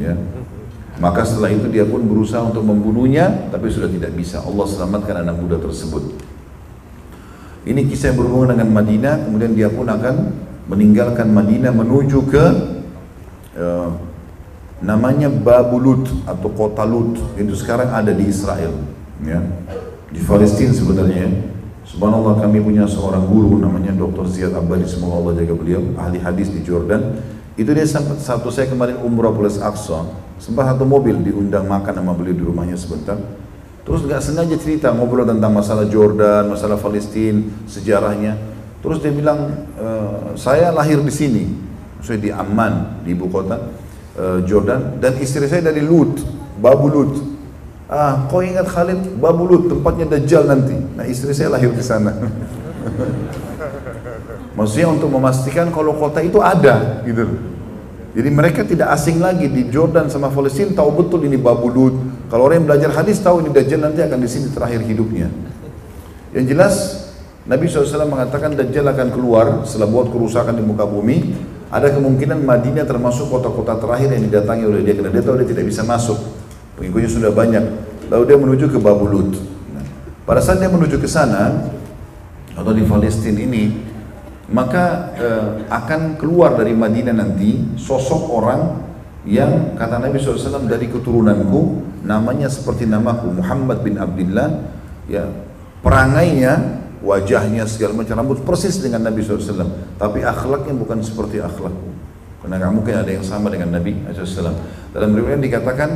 Ya. Maka setelah itu dia pun berusaha untuk membunuhnya, tapi sudah tidak bisa. Allah selamatkan anak muda tersebut. Ini kisah yang berhubungan dengan Madinah, kemudian dia pun akan meninggalkan Madinah menuju ke uh, namanya Babulut atau kota Lut. Itu sekarang ada di Israel, ya. Di Palestina sebenarnya. Subhanallah kami punya seorang guru namanya Dr. Ziyad Abadi, semoga Allah jaga beliau, ahli hadis di Jordan. Itu dia sempat satu saya kemarin umrah Pulau Aqsa, sempat satu mobil diundang makan sama beliau di rumahnya sebentar. Terus nggak sengaja cerita ngobrol tentang masalah Jordan, masalah Palestina, sejarahnya. Terus dia bilang, e, saya lahir di sini, saya di Amman, di ibu kota e, Jordan, dan istri saya dari Lut, Babu Lut. Ah, kau ingat Khalid Babu Lut, tempatnya Dajjal nanti. Nah istri saya lahir di sana. Maksudnya untuk memastikan kalau kota itu ada, gitu. Jadi mereka tidak asing lagi di Jordan sama Palestina tahu betul ini Babulut. Kalau orang yang belajar hadis tahu ini Dajjal nanti akan di sini terakhir hidupnya. Yang jelas Nabi SAW mengatakan Dajjal akan keluar setelah buat kerusakan di muka bumi. Ada kemungkinan Madinah termasuk kota-kota terakhir yang didatangi oleh dia karena dia tahu dia tidak bisa masuk. Pengikutnya sudah banyak. Lalu dia menuju ke Babulut. Nah, pada saat dia menuju ke sana atau di Palestina ini, maka eh, akan keluar dari Madinah nanti sosok orang yang kata Nabi SAW dari keturunanku namanya seperti namaku Muhammad bin Abdullah ya perangainya wajahnya segala macam rambut persis dengan Nabi SAW tapi akhlaknya bukan seperti akhlakku. Karena nggak mungkin ada yang sama dengan Nabi SAW dalam riwayat dikatakan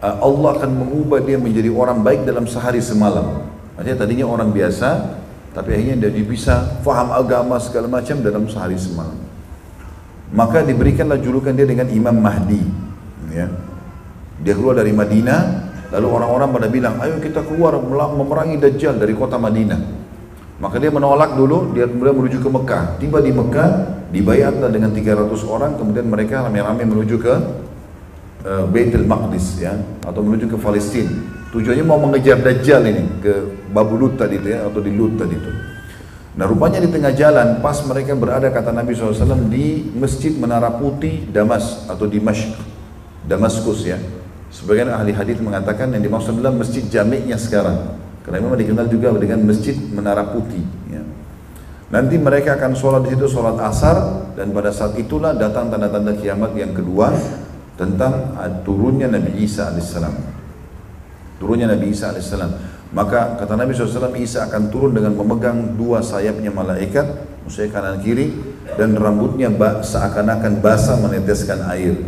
eh, Allah akan mengubah dia menjadi orang baik dalam sehari semalam. Artinya tadinya orang biasa tapi akhirnya dia bisa faham agama segala macam dalam sehari semalam. Maka diberikanlah julukan dia dengan Imam Mahdi. Ya. Dia keluar dari Madinah, lalu orang-orang pada bilang, ayo kita keluar memerangi Dajjal dari kota Madinah. Maka dia menolak dulu, dia kemudian menuju ke Mekah. Tiba di Mekah, dibayarlah dengan 300 orang, kemudian mereka rame-rame menuju ke uh, Baitul Maqdis ya, atau menuju ke Palestina. Tujuannya mau mengejar Dajjal ini ke Babulut tadi itu ya atau di Lut tadi itu. Nah rupanya di tengah jalan pas mereka berada kata Nabi SAW di Masjid Menara Putih Damas atau di Dimashq, Damaskus ya. Sebagian ahli hadis mengatakan yang dimaksud adalah masjid jamiknya sekarang. Karena memang dikenal juga dengan Masjid Menara Putih. Ya. Nanti mereka akan sholat di situ sholat asar dan pada saat itulah datang tanda-tanda kiamat yang kedua tentang turunnya Nabi Isa alaihissalam turunnya Nabi Isa AS. Maka kata Nabi SAW, Isa akan turun dengan memegang dua sayapnya malaikat, musuhnya kanan kiri, dan rambutnya seakan-akan basah meneteskan air.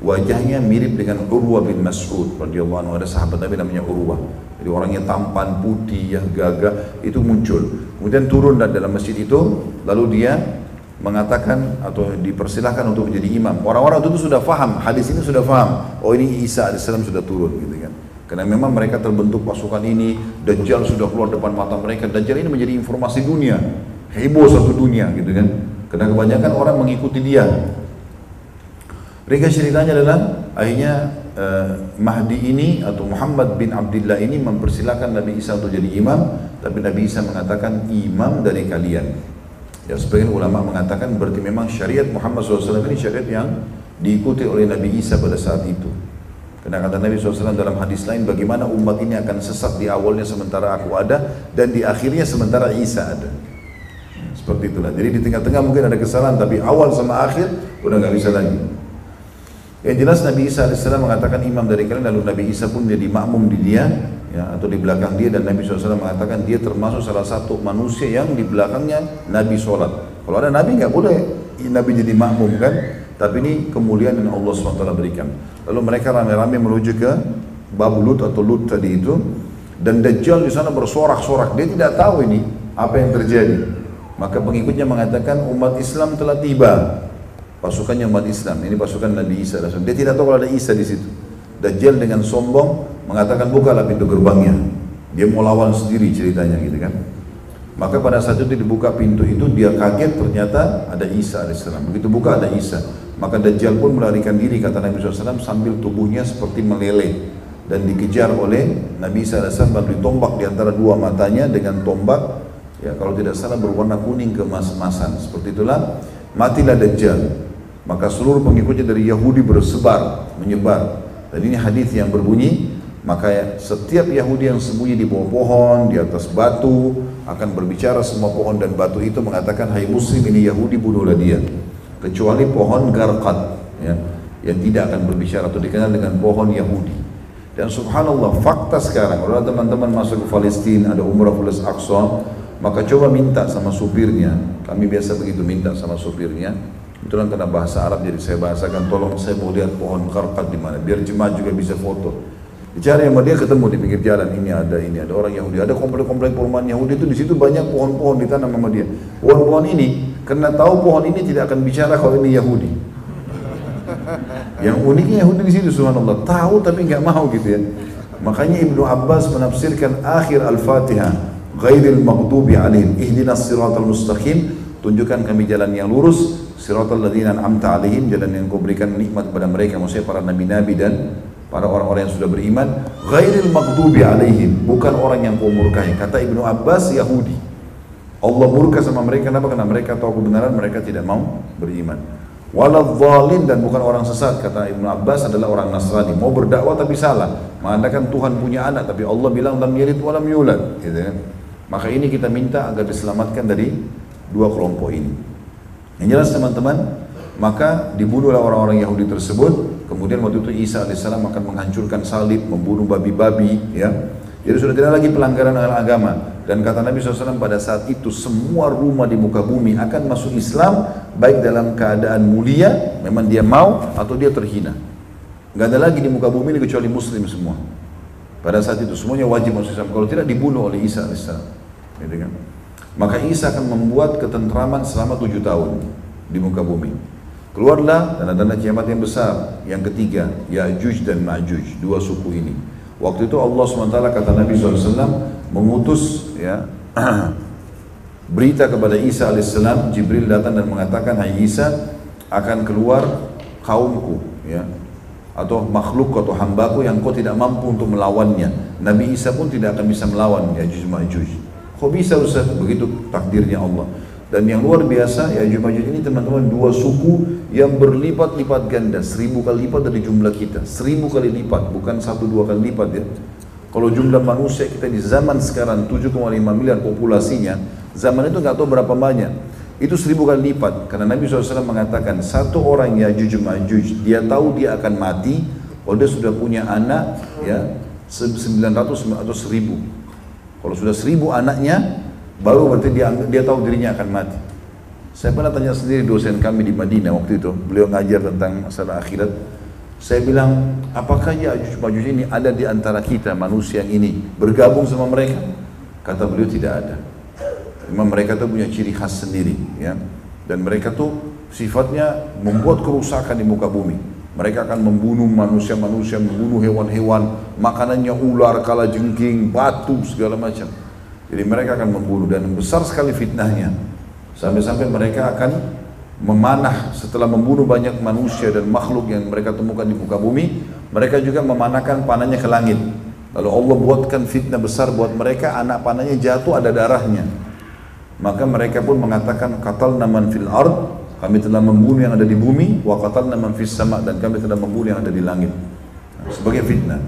Wajahnya mirip dengan Urwah bin Mas'ud radhiyallahu anhu. Ada sahabat Nabi namanya Urwah. Jadi orangnya tampan, putih, yang gagah, itu muncul. Kemudian turun dalam masjid itu, lalu dia mengatakan atau dipersilahkan untuk menjadi imam. Orang-orang itu sudah faham, hadis ini sudah faham. Oh ini Isa AS sudah turun gitu kan. Karena memang mereka terbentuk pasukan ini, Dajjal sudah keluar depan mata mereka. Dajjal ini menjadi informasi dunia, heboh satu dunia gitu kan. Karena kebanyakan orang mengikuti dia. Ringkas ceritanya adalah akhirnya uh, Mahdi ini atau Muhammad bin Abdullah ini mempersilahkan Nabi Isa untuk jadi imam, tapi Nabi Isa mengatakan imam dari kalian. Ya sebagian ulama mengatakan berarti memang syariat Muhammad SAW ini syariat yang diikuti oleh Nabi Isa pada saat itu. Karena kata Nabi SAW dalam hadis lain, bagaimana umat ini akan sesat di awalnya sementara aku ada, dan di akhirnya sementara Isa ada. Seperti itulah. Jadi di tengah-tengah mungkin ada kesalahan, tapi awal sama akhir udah nggak bisa lagi. Yang jelas Nabi Isa AS mengatakan imam dari kalian, lalu Nabi Isa pun jadi makmum di dia, ya, atau di belakang dia, dan Nabi SAW mengatakan dia termasuk salah satu manusia yang di belakangnya Nabi sholat. Kalau ada Nabi nggak boleh Nabi jadi makmum kan, tapi ini kemuliaan yang Allah SWT berikan. Lalu mereka rame-rame menuju ke Babu Lut atau Lut tadi itu dan Dajjal di sana bersorak-sorak. Dia tidak tahu ini apa yang terjadi. Maka pengikutnya mengatakan umat Islam telah tiba. Pasukannya umat Islam. Ini pasukan Nabi Isa. Dia tidak tahu kalau ada Isa di situ. Dajjal dengan sombong mengatakan bukalah pintu gerbangnya. Dia mau lawan sendiri ceritanya gitu kan. Maka pada saat itu dibuka pintu itu dia kaget ternyata ada Isa alaihissalam. Begitu buka ada Isa. Maka Dajjal pun melarikan diri kata Nabi SAW sambil tubuhnya seperti meleleh dan dikejar oleh Nabi SAW lalu ditombak di antara dua matanya dengan tombak ya kalau tidak salah berwarna kuning kemas-emasan seperti itulah matilah Dajjal. Maka seluruh pengikutnya dari Yahudi bersebar menyebar. Dan ini hadis yang berbunyi, maka setiap Yahudi yang sembunyi di bawah pohon, di atas batu, akan berbicara semua pohon dan batu itu mengatakan, Hai Muslim ini Yahudi bunuhlah dia. Kecuali pohon garqad, ya, yang tidak akan berbicara atau dikenal dengan pohon Yahudi. Dan subhanallah fakta sekarang, kalau teman-teman masuk ke Palestina, ada umrah Fulas Aqsa, maka coba minta sama supirnya, kami biasa begitu minta sama supirnya, Itulah karena bahasa Arab jadi saya bahasakan, tolong saya mau lihat pohon karkat di mana, biar jemaah juga bisa foto. Bicara yang dia ketemu di pinggir jalan ini ada ini ada orang Yahudi ada komplek-komplek perumahan Yahudi itu di situ banyak pohon-pohon ditanam sama dia. Pohon-pohon ini karena tahu pohon ini tidak akan bicara kalau ini Yahudi. Yang uniknya Yahudi di situ subhanallah tahu tapi nggak mau gitu ya. Makanya Ibnu Abbas menafsirkan akhir Al-Fatihah ghairil maghdubi alaihim ihdinas siratal mustaqim tunjukkan kami jalan yang lurus siratal ladzina an'amta alaihim jalan yang kau berikan nikmat kepada mereka maksudnya para nabi-nabi dan para orang-orang yang sudah beriman ghairil maghdubi alaihim bukan orang yang kau murkai kata Ibnu Abbas Yahudi Allah murka sama mereka. Kenapa? Karena mereka tahu kebenaran mereka tidak mau beriman. Waladhdallin dan bukan orang sesat kata Ibnu Abbas adalah orang Nasrani. Mau berdakwah tapi salah. Mengatakan Tuhan punya anak tapi Allah bilang lam yalid walam yulad. Gitu kan? Maka ini kita minta agar diselamatkan dari dua kelompok ini. Yang jelas teman-teman maka dibunuhlah orang-orang Yahudi tersebut. Kemudian waktu itu Isa alaihissalam akan menghancurkan salib, membunuh babi-babi, ya. Jadi sudah tidak lagi pelanggaran agama. Dan kata Nabi SAW pada saat itu semua rumah di muka bumi akan masuk Islam baik dalam keadaan mulia, memang dia mau atau dia terhina. Gak ada lagi di muka bumi ini kecuali Muslim semua. Pada saat itu semuanya wajib masuk Islam. Kalau tidak dibunuh oleh Isa alaihissalam. Gitu kan? Maka Isa akan membuat ketentraman selama tujuh tahun di muka bumi. Keluarlah tanda-tanda kiamat yang besar. Yang ketiga, Ya'juj dan Ma'juj, dua suku ini. Waktu itu Allah SWT kata Nabi SAW mengutus ya berita kepada Isa AS, Jibril datang dan mengatakan, Hai Isa, akan keluar kaumku, ya, atau makhluk atau hambaku yang kau tidak mampu untuk melawannya. Nabi Isa pun tidak akan bisa melawan Ya'juj Ma'juj. Kok bisa Ustaz? Begitu takdirnya Allah. Dan yang luar biasa, ya Majud ini teman-teman dua suku yang berlipat-lipat ganda, seribu kali lipat dari jumlah kita, seribu kali lipat, bukan satu dua kali lipat ya. Kalau jumlah manusia kita di zaman sekarang 7,5 miliar populasinya, zaman itu nggak tahu berapa banyak. Itu seribu kali lipat, karena Nabi SAW mengatakan satu orang ya Juj Majuj, dia tahu dia akan mati, kalau dia sudah punya anak ya 900 atau 1000. Kalau sudah 1000 anaknya, baru berarti dia dia tahu dirinya akan mati. Saya pernah tanya sendiri dosen kami di Madinah waktu itu, beliau ngajar tentang masalah akhirat. Saya bilang, apakah Ya'juj Ma'juj ini ada di antara kita manusia yang ini bergabung sama mereka? Kata beliau tidak ada. Memang mereka tuh punya ciri khas sendiri, ya. Dan mereka tuh sifatnya membuat kerusakan di muka bumi. Mereka akan membunuh manusia-manusia, membunuh hewan-hewan, makanannya ular, kala jengking, batu, segala macam. Jadi mereka akan membunuh dan besar sekali fitnahnya. Sampai-sampai mereka akan memanah setelah membunuh banyak manusia dan makhluk yang mereka temukan di muka bumi, mereka juga memanahkan panahnya ke langit. Lalu Allah buatkan fitnah besar buat mereka, anak panahnya jatuh ada darahnya. Maka mereka pun mengatakan katal naman fil ard, kami telah membunuh yang ada di bumi, wa katal naman fis sama dan kami telah membunuh yang ada di langit. Sebagai fitnah.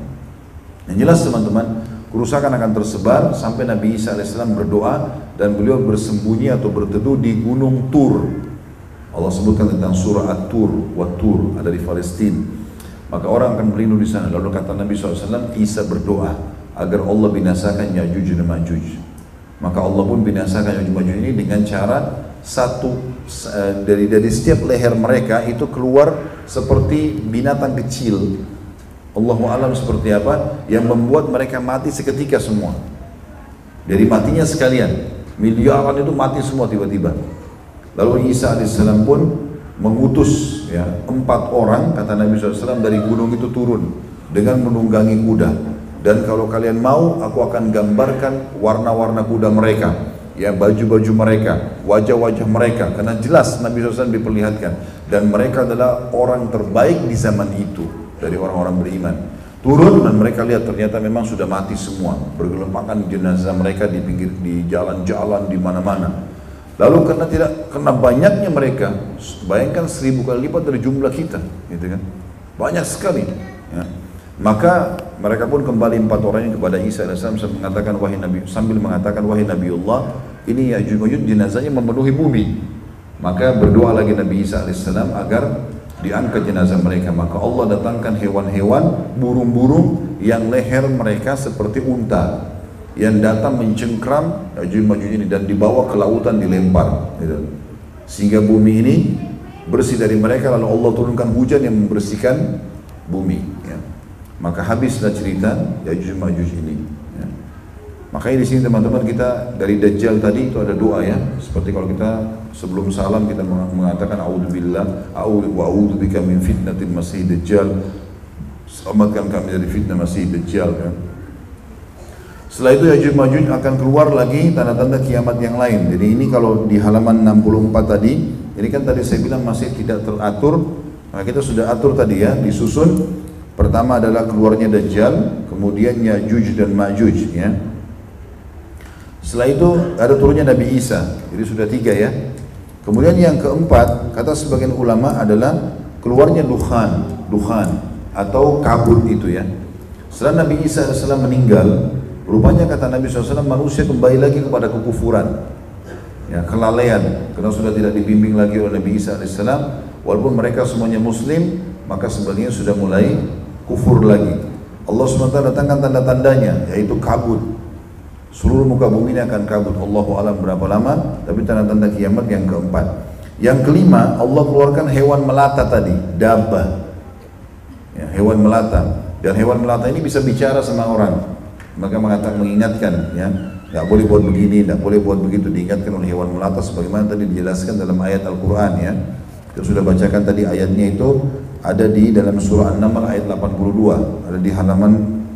Yang jelas teman-teman, kerusakan akan tersebar sampai Nabi Isa AS berdoa dan beliau bersembunyi atau berteduh di gunung Tur. Allah sebutkan tentang surah At-Tur, Wat-Tur ada di Palestina. Maka orang akan berlindung di sana. Lalu kata Nabi SAW, Isa berdoa agar Allah binasakan Ya'juj dan Ma'juj. Maka Allah pun binasakan Ya'juj Ma'juj ini dengan cara satu eh, dari dari setiap leher mereka itu keluar seperti binatang kecil Allahu alam seperti apa yang membuat mereka mati seketika semua. Dari matinya sekalian, miliaran itu mati semua tiba-tiba. Lalu Isa alaihissalam pun mengutus ya empat orang kata Nabi SAW dari gunung itu turun dengan menunggangi kuda. Dan kalau kalian mau, aku akan gambarkan warna-warna kuda mereka, ya baju-baju mereka, wajah-wajah mereka, karena jelas Nabi SAW diperlihatkan. Dan mereka adalah orang terbaik di zaman itu dari orang-orang beriman. Turun dan mereka lihat ternyata memang sudah mati semua. Bergelempakan jenazah mereka di pinggir di jalan-jalan di mana-mana. Lalu karena tidak karena banyaknya mereka, bayangkan seribu kali lipat dari jumlah kita, gitu kan? Banyak sekali. Ya. Maka mereka pun kembali empat orang yang kepada Isa AS mengatakan wahai Nabi sambil mengatakan wahai Nabiullah ini Ya'juj Ma'juj jenazahnya memenuhi bumi. Maka berdoa lagi Nabi Isa AS agar diangkat jenazah mereka. Maka Allah datangkan hewan-hewan, burung-burung yang leher mereka seperti unta yang datang mencengkram Ya'juj Ma'juj ini dan dibawa ke lautan dilempar. Gitu. Sehingga bumi ini bersih dari mereka lalu Allah turunkan hujan yang membersihkan bumi. Ya. Maka habislah cerita Ya'juj Ma'juj ini. Ya. Makanya di sini teman-teman kita dari Dajjal tadi itu ada doa ya. Seperti kalau kita sebelum salam kita mengatakan A'udzubillah, a'udzu wa a'udzubika min fitnatil masih Dajjal. Selamatkan kami dari fitnah masih Dajjal kan. Setelah itu Ya'juj Ma'juj akan keluar lagi tanda-tanda kiamat yang lain. Jadi ini kalau di halaman 64 tadi, ini kan tadi saya bilang masih tidak teratur. Nah kita sudah atur tadi ya, disusun Pertama adalah keluarnya Dajjal, kemudian Ya'juj dan Ma'juj ya. Setelah itu ada turunnya Nabi Isa, jadi sudah tiga ya. Kemudian yang keempat, kata sebagian ulama adalah keluarnya Dukhan, Dukhan atau kabut itu ya. Setelah Nabi Isa AS meninggal, rupanya kata Nabi SAW manusia kembali lagi kepada kekufuran, ya kelalaian, karena sudah tidak dibimbing lagi oleh Nabi Isa AS. Walaupun mereka semuanya Muslim, maka sebagian sudah mulai kufur lagi. Allah SWT datangkan tanda-tandanya yaitu kabut. Seluruh muka bumi ini akan kabut. Allah alam berapa lama, tapi tanda-tanda kiamat yang keempat. Yang kelima, Allah keluarkan hewan melata tadi, dabah. Ya, hewan melata. Dan hewan melata ini bisa bicara sama orang. Maka mengatakan mengingatkan, ya, nggak boleh buat begini, nggak boleh buat begitu. Diingatkan oleh hewan melata sebagaimana tadi dijelaskan dalam ayat Al-Quran ya. Kita sudah bacakan tadi ayatnya itu ada di dalam surah An-Naml ayat 82, ada di halaman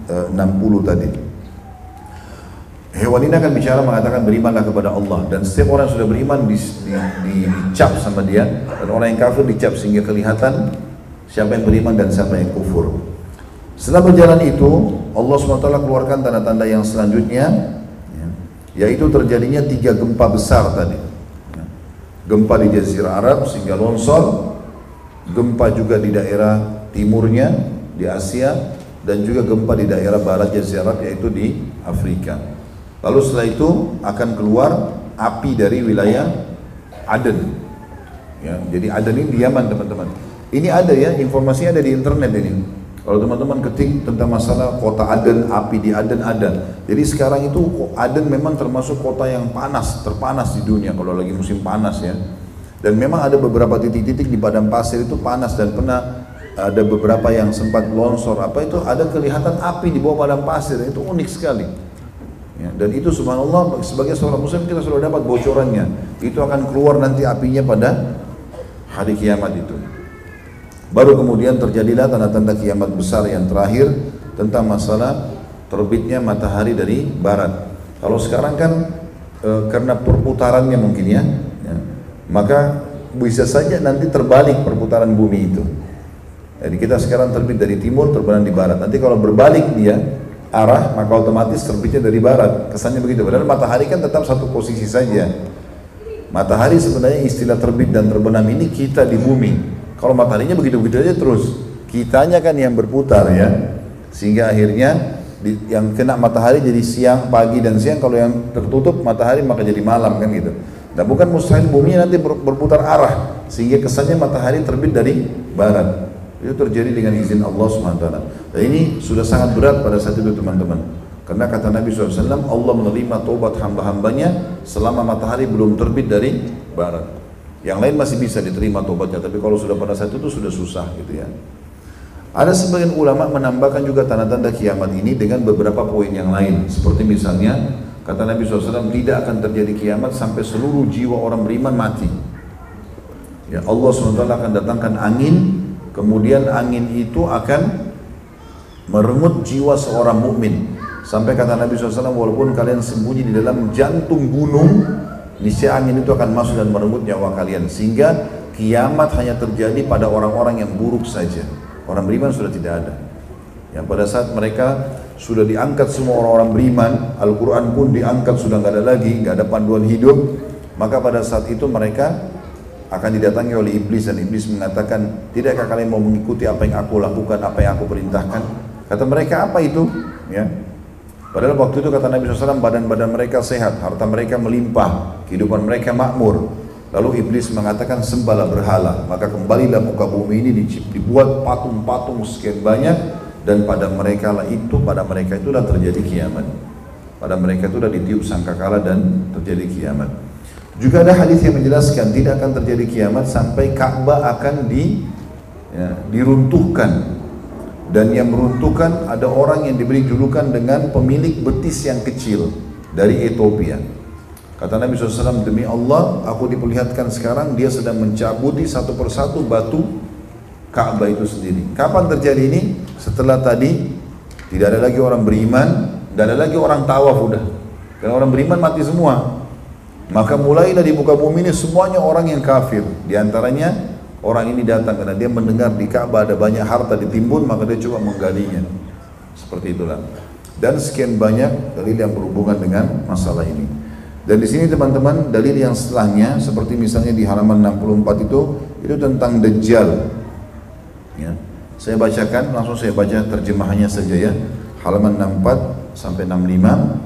uh, eh, 60 tadi. Hewan ini akan bicara mengatakan berimanlah kepada Allah dan setiap orang yang sudah beriman di, di, di, dicap sama dia dan orang yang kafir dicap sehingga kelihatan siapa yang beriman dan siapa yang kufur. Setelah berjalan itu Allah SWT keluarkan tanda-tanda yang selanjutnya ya, yaitu terjadinya tiga gempa besar tadi. Ya. Gempa di Jazirah Arab sehingga longsor gempa juga di daerah timurnya di Asia dan juga gempa di daerah barat Jazirah yaitu di Afrika. Lalu setelah itu akan keluar api dari wilayah Aden. Ya, jadi Aden ini di Yaman teman-teman. Ini ada ya, informasinya ada di internet ini. Kalau teman-teman ketik tentang masalah kota Aden, api di Aden ada. Jadi sekarang itu Aden memang termasuk kota yang panas, terpanas di dunia kalau lagi musim panas ya. Dan memang ada beberapa titik-titik di padang pasir itu panas dan pernah ada beberapa yang sempat longsor apa itu ada kelihatan api di bawah padang pasir itu unik sekali. Ya, dan itu subhanallah sebagai seorang muslim kita sudah dapat bocorannya. Itu akan keluar nanti apinya pada hari kiamat itu. Baru kemudian terjadilah tanda-tanda kiamat besar yang terakhir tentang masalah terbitnya matahari dari barat. Kalau sekarang kan e, karena perputarannya mungkin ya, maka bisa saja nanti terbalik perputaran bumi itu. Jadi kita sekarang terbit dari timur, terbalik di barat. Nanti kalau berbalik dia arah, maka otomatis terbitnya dari barat. Kesannya begitu. Padahal matahari kan tetap satu posisi saja. Matahari sebenarnya istilah terbit dan terbenam ini kita di bumi. Kalau mataharinya begitu-begitu aja terus. Kitanya kan yang berputar ya. Sehingga akhirnya yang kena matahari jadi siang, pagi dan siang. Kalau yang tertutup matahari maka jadi malam kan gitu. Dan bukan mustahil bumi nanti berputar arah sehingga kesannya matahari terbit dari barat. Itu terjadi dengan izin Allah SWT. Dan ini sudah sangat berat pada saat itu teman-teman. Karena kata Nabi SAW, Allah menerima tobat hamba-hambanya selama matahari belum terbit dari barat. Yang lain masih bisa diterima tobatnya, tapi kalau sudah pada saat itu sudah susah gitu ya. Ada sebagian ulama menambahkan juga tanda-tanda kiamat ini dengan beberapa poin yang lain. Seperti misalnya Kata Nabi SAW, tidak akan terjadi kiamat sampai seluruh jiwa orang beriman mati. Ya Allah SWT akan datangkan angin, kemudian angin itu akan merenggut jiwa seorang mukmin. Sampai kata Nabi SAW, walaupun kalian sembunyi di dalam jantung gunung, niscaya angin itu akan masuk dan merenggut nyawa kalian. Sehingga kiamat hanya terjadi pada orang-orang yang buruk saja. Orang beriman sudah tidak ada. Yang pada saat mereka sudah diangkat semua orang-orang beriman, Al-Quran pun diangkat sudah nggak ada lagi, nggak ada panduan hidup, maka pada saat itu mereka akan didatangi oleh iblis dan iblis mengatakan, tidakkah kalian mau mengikuti apa yang aku lakukan, apa yang aku perintahkan? Kata mereka apa itu? Ya. Padahal waktu itu kata Nabi SAW badan-badan mereka sehat, harta mereka melimpah, kehidupan mereka makmur. Lalu iblis mengatakan sembahlah berhala, maka kembalilah muka bumi ini dibuat patung-patung sekian banyak dan pada mereka lah itu, pada mereka itulah terjadi kiamat. Pada mereka itu sudah ditiup sangkakala dan terjadi kiamat. Juga ada hadis yang menjelaskan tidak akan terjadi kiamat sampai Ka'bah akan di ya, diruntuhkan dan yang meruntuhkan ada orang yang diberi julukan dengan pemilik betis yang kecil dari Ethiopia Kata Nabi SAW, demi Allah, aku diperlihatkan sekarang dia sedang mencabuti satu persatu batu Ka'bah itu sendiri. Kapan terjadi ini? Setelah tadi tidak ada lagi orang beriman, tidak ada lagi orang tawaf udah. Karena orang beriman mati semua. Maka mulailah di muka bumi ini semuanya orang yang kafir. Di antaranya orang ini datang karena dia mendengar di Ka'bah ada banyak harta ditimbun, maka dia coba menggalinya. Seperti itulah. Dan sekian banyak dalil yang berhubungan dengan masalah ini. Dan di sini teman-teman dalil yang setelahnya seperti misalnya di halaman 64 itu itu tentang Dajjal. Ya. Saya bacakan langsung saya baca terjemahannya saja ya. Halaman 64 sampai 65.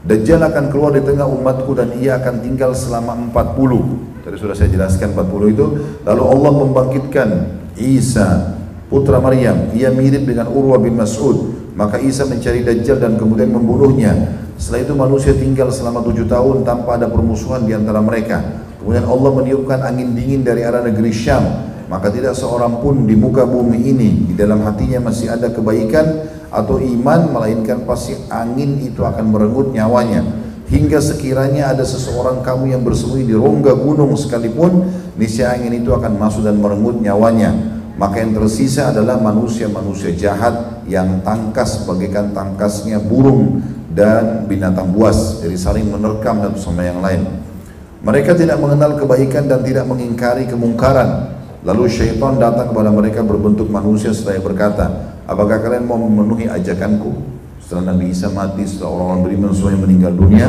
Dajjal akan keluar di tengah umatku dan ia akan tinggal selama 40. Tadi sudah saya jelaskan 40 itu. Lalu Allah membangkitkan Isa putra Maryam. Ia mirip dengan Urwa bin Mas'ud. Maka Isa mencari Dajjal dan kemudian membunuhnya. Setelah itu manusia tinggal selama tujuh tahun tanpa ada permusuhan di antara mereka. Kemudian Allah meniupkan angin dingin dari arah negeri Syam. Maka tidak seorang pun di muka bumi ini di dalam hatinya masih ada kebaikan atau iman melainkan pasti angin itu akan merenggut nyawanya. Hingga sekiranya ada seseorang kamu yang bersembunyi di rongga gunung sekalipun niscaya angin itu akan masuk dan merenggut nyawanya. Maka yang tersisa adalah manusia-manusia jahat yang tangkas bagaikan tangkasnya burung dan binatang buas jadi saling menerkam satu sama yang lain. Mereka tidak mengenal kebaikan dan tidak mengingkari kemungkaran lalu syaitan datang kepada mereka berbentuk manusia seraya berkata apakah kalian mau memenuhi ajakanku? Setelah Nabi Isa mati setelah orang-orang beriman semuanya meninggal dunia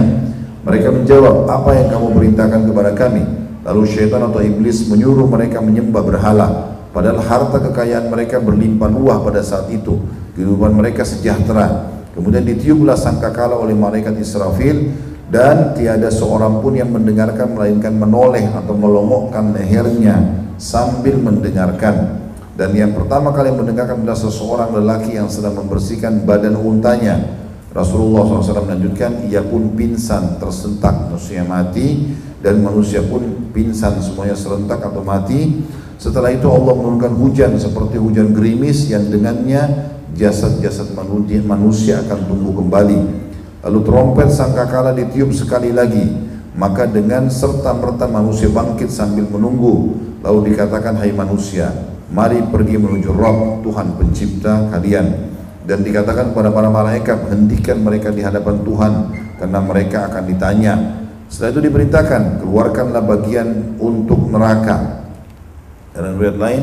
mereka menjawab apa yang kamu perintahkan kepada kami? Lalu syaitan atau iblis menyuruh mereka menyembah berhala padahal harta kekayaan mereka berlimpah luah pada saat itu. Kehidupan mereka sejahtera. Kemudian ditiuplah sangkakala oleh malaikat Israfil dan tiada seorang pun yang mendengarkan melainkan menoleh atau melongokkan lehernya sambil mendengarkan. Dan yang pertama kali mendengarkan adalah seseorang lelaki yang sedang membersihkan badan untanya. Rasulullah SAW melanjutkan, ia pun pingsan tersentak manusia mati dan manusia pun pingsan semuanya serentak atau mati. Setelah itu Allah menurunkan hujan seperti hujan gerimis yang dengannya jasad-jasad manusia akan tumbuh kembali. Lalu trompet sangkakala ditiup sekali lagi, maka dengan serta merta manusia bangkit sambil menunggu. Lalu dikatakan hai manusia, mari pergi menuju Rob Tuhan pencipta kalian. Dan dikatakan kepada para malaikat, hentikan mereka di hadapan Tuhan karena mereka akan ditanya. Setelah itu diperintahkan, keluarkanlah bagian untuk neraka. Dan riwayat lain,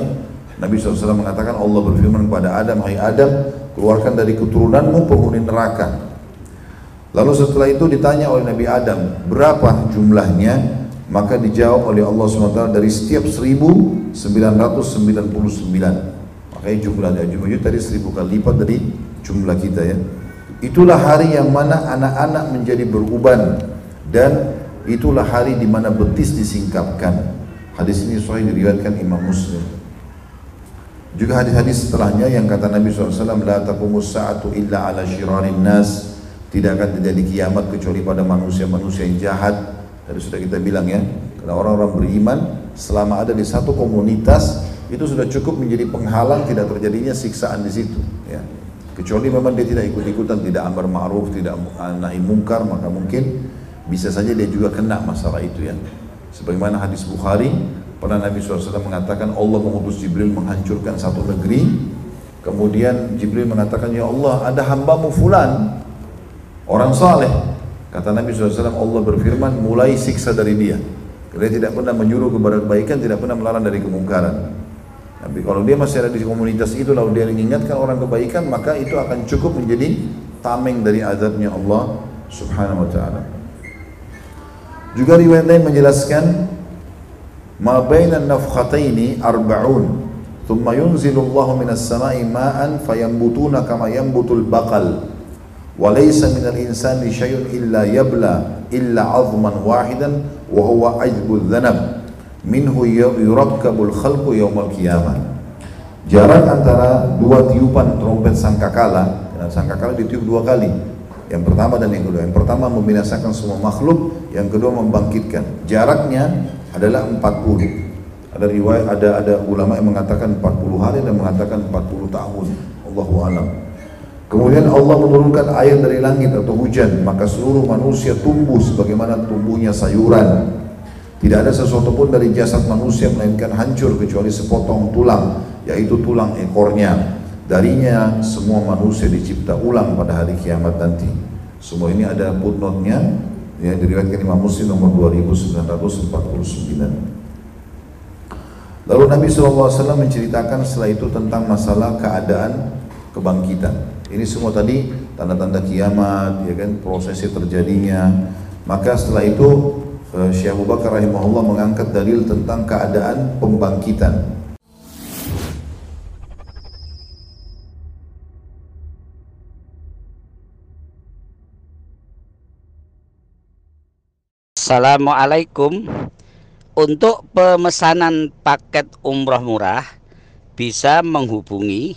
Nabi SAW mengatakan Allah berfirman kepada Adam, Hai Adam, keluarkan dari keturunanmu penghuni neraka. Lalu setelah itu ditanya oleh Nabi Adam, berapa jumlahnya? Maka dijawab oleh Allah SWT dari setiap 1999. Makanya jumlahnya jumlahnya tadi seribu kali lipat dari jumlah kita ya. Itulah hari yang mana anak-anak menjadi beruban dan itulah hari di mana betis disingkapkan. Hadis ini sahih diriwayatkan Imam Muslim. Juga hadis-hadis setelahnya yang kata Nabi SAW, La taqumus sa'atu illa ala syirarin nas. Tidak akan terjadi kiamat kecuali pada manusia-manusia yang jahat. Tadi sudah kita bilang ya, karena orang-orang beriman selama ada di satu komunitas itu sudah cukup menjadi penghalang tidak terjadinya siksaan di situ. Ya. Kecuali memang dia tidak ikut-ikutan, tidak amar ma'ruf, tidak nahi mungkar, maka mungkin bisa saja dia juga kena masalah itu ya. Sebagaimana hadis Bukhari, Pernah Nabi SAW mengatakan Allah mengutus Jibril menghancurkan satu negeri. Kemudian Jibril mengatakan, Ya Allah ada hambamu fulan. Orang saleh. Kata Nabi SAW, Allah berfirman, mulai siksa dari dia. Dia tidak pernah menyuruh kepada kebaikan, tidak pernah melarang dari kemungkaran. Tapi kalau dia masih ada di komunitas itu, lalu dia mengingatkan orang kebaikan, maka itu akan cukup menjadi tameng dari azabnya Allah Subhanahu Wa Taala. Juga riwayat lain menjelaskan ma bainan nafkhataini arba'un thumma yunzilullahu minas sama'i ma'an fayambutuna kama yambutul baqal minal insani syai'un illa yabla illa 'azman wahidan wa huwa ajbul dhanab minhu yurakkabul khalqu yaumal qiyamah jarak antara dua tiupan trompet sangkakala dan sangkakala ditiup dua kali. Yang pertama dan yang kedua. Yang pertama membinasakan semua makhluk yang kedua membangkitkan. Jaraknya adalah 40 ada riwayat ada ada ulama yang mengatakan 40 hari dan mengatakan 40 tahun. Allahu alam kemudian Allah menurunkan air dari langit atau hujan maka seluruh manusia tumbuh sebagaimana tumbuhnya sayuran tidak ada sesuatu pun dari jasad manusia melainkan hancur kecuali sepotong tulang yaitu tulang ekornya Darinya semua manusia dicipta ulang pada hari kiamat nanti. Semua ini ada footnote-nya ya diriwayatkan Imam Muslim nomor 2949. Lalu Nabi SAW menceritakan setelah itu tentang masalah keadaan kebangkitan. Ini semua tadi tanda-tanda kiamat, ya kan, prosesi terjadinya. Maka setelah itu eh, Syekh Abu Bakar rahimahullah mengangkat dalil tentang keadaan pembangkitan. Assalamualaikum Untuk pemesanan paket umroh murah Bisa menghubungi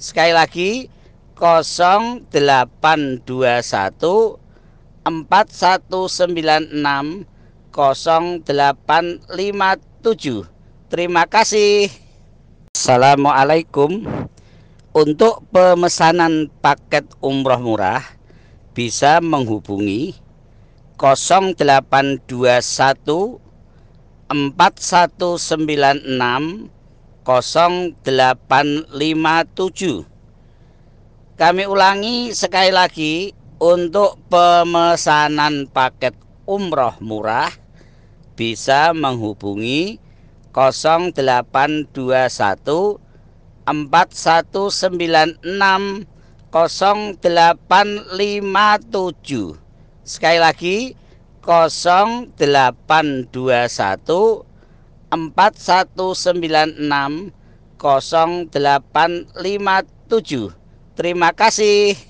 Sekali lagi 0821 4196 0857 Terima kasih. Assalamualaikum. Untuk pemesanan paket umroh murah bisa menghubungi 0821 4196 0857 Kami ulangi sekali lagi untuk pemesanan paket umroh murah bisa menghubungi 0821 4196 0857 Sekali lagi 0821 4196 0857 Terima kasih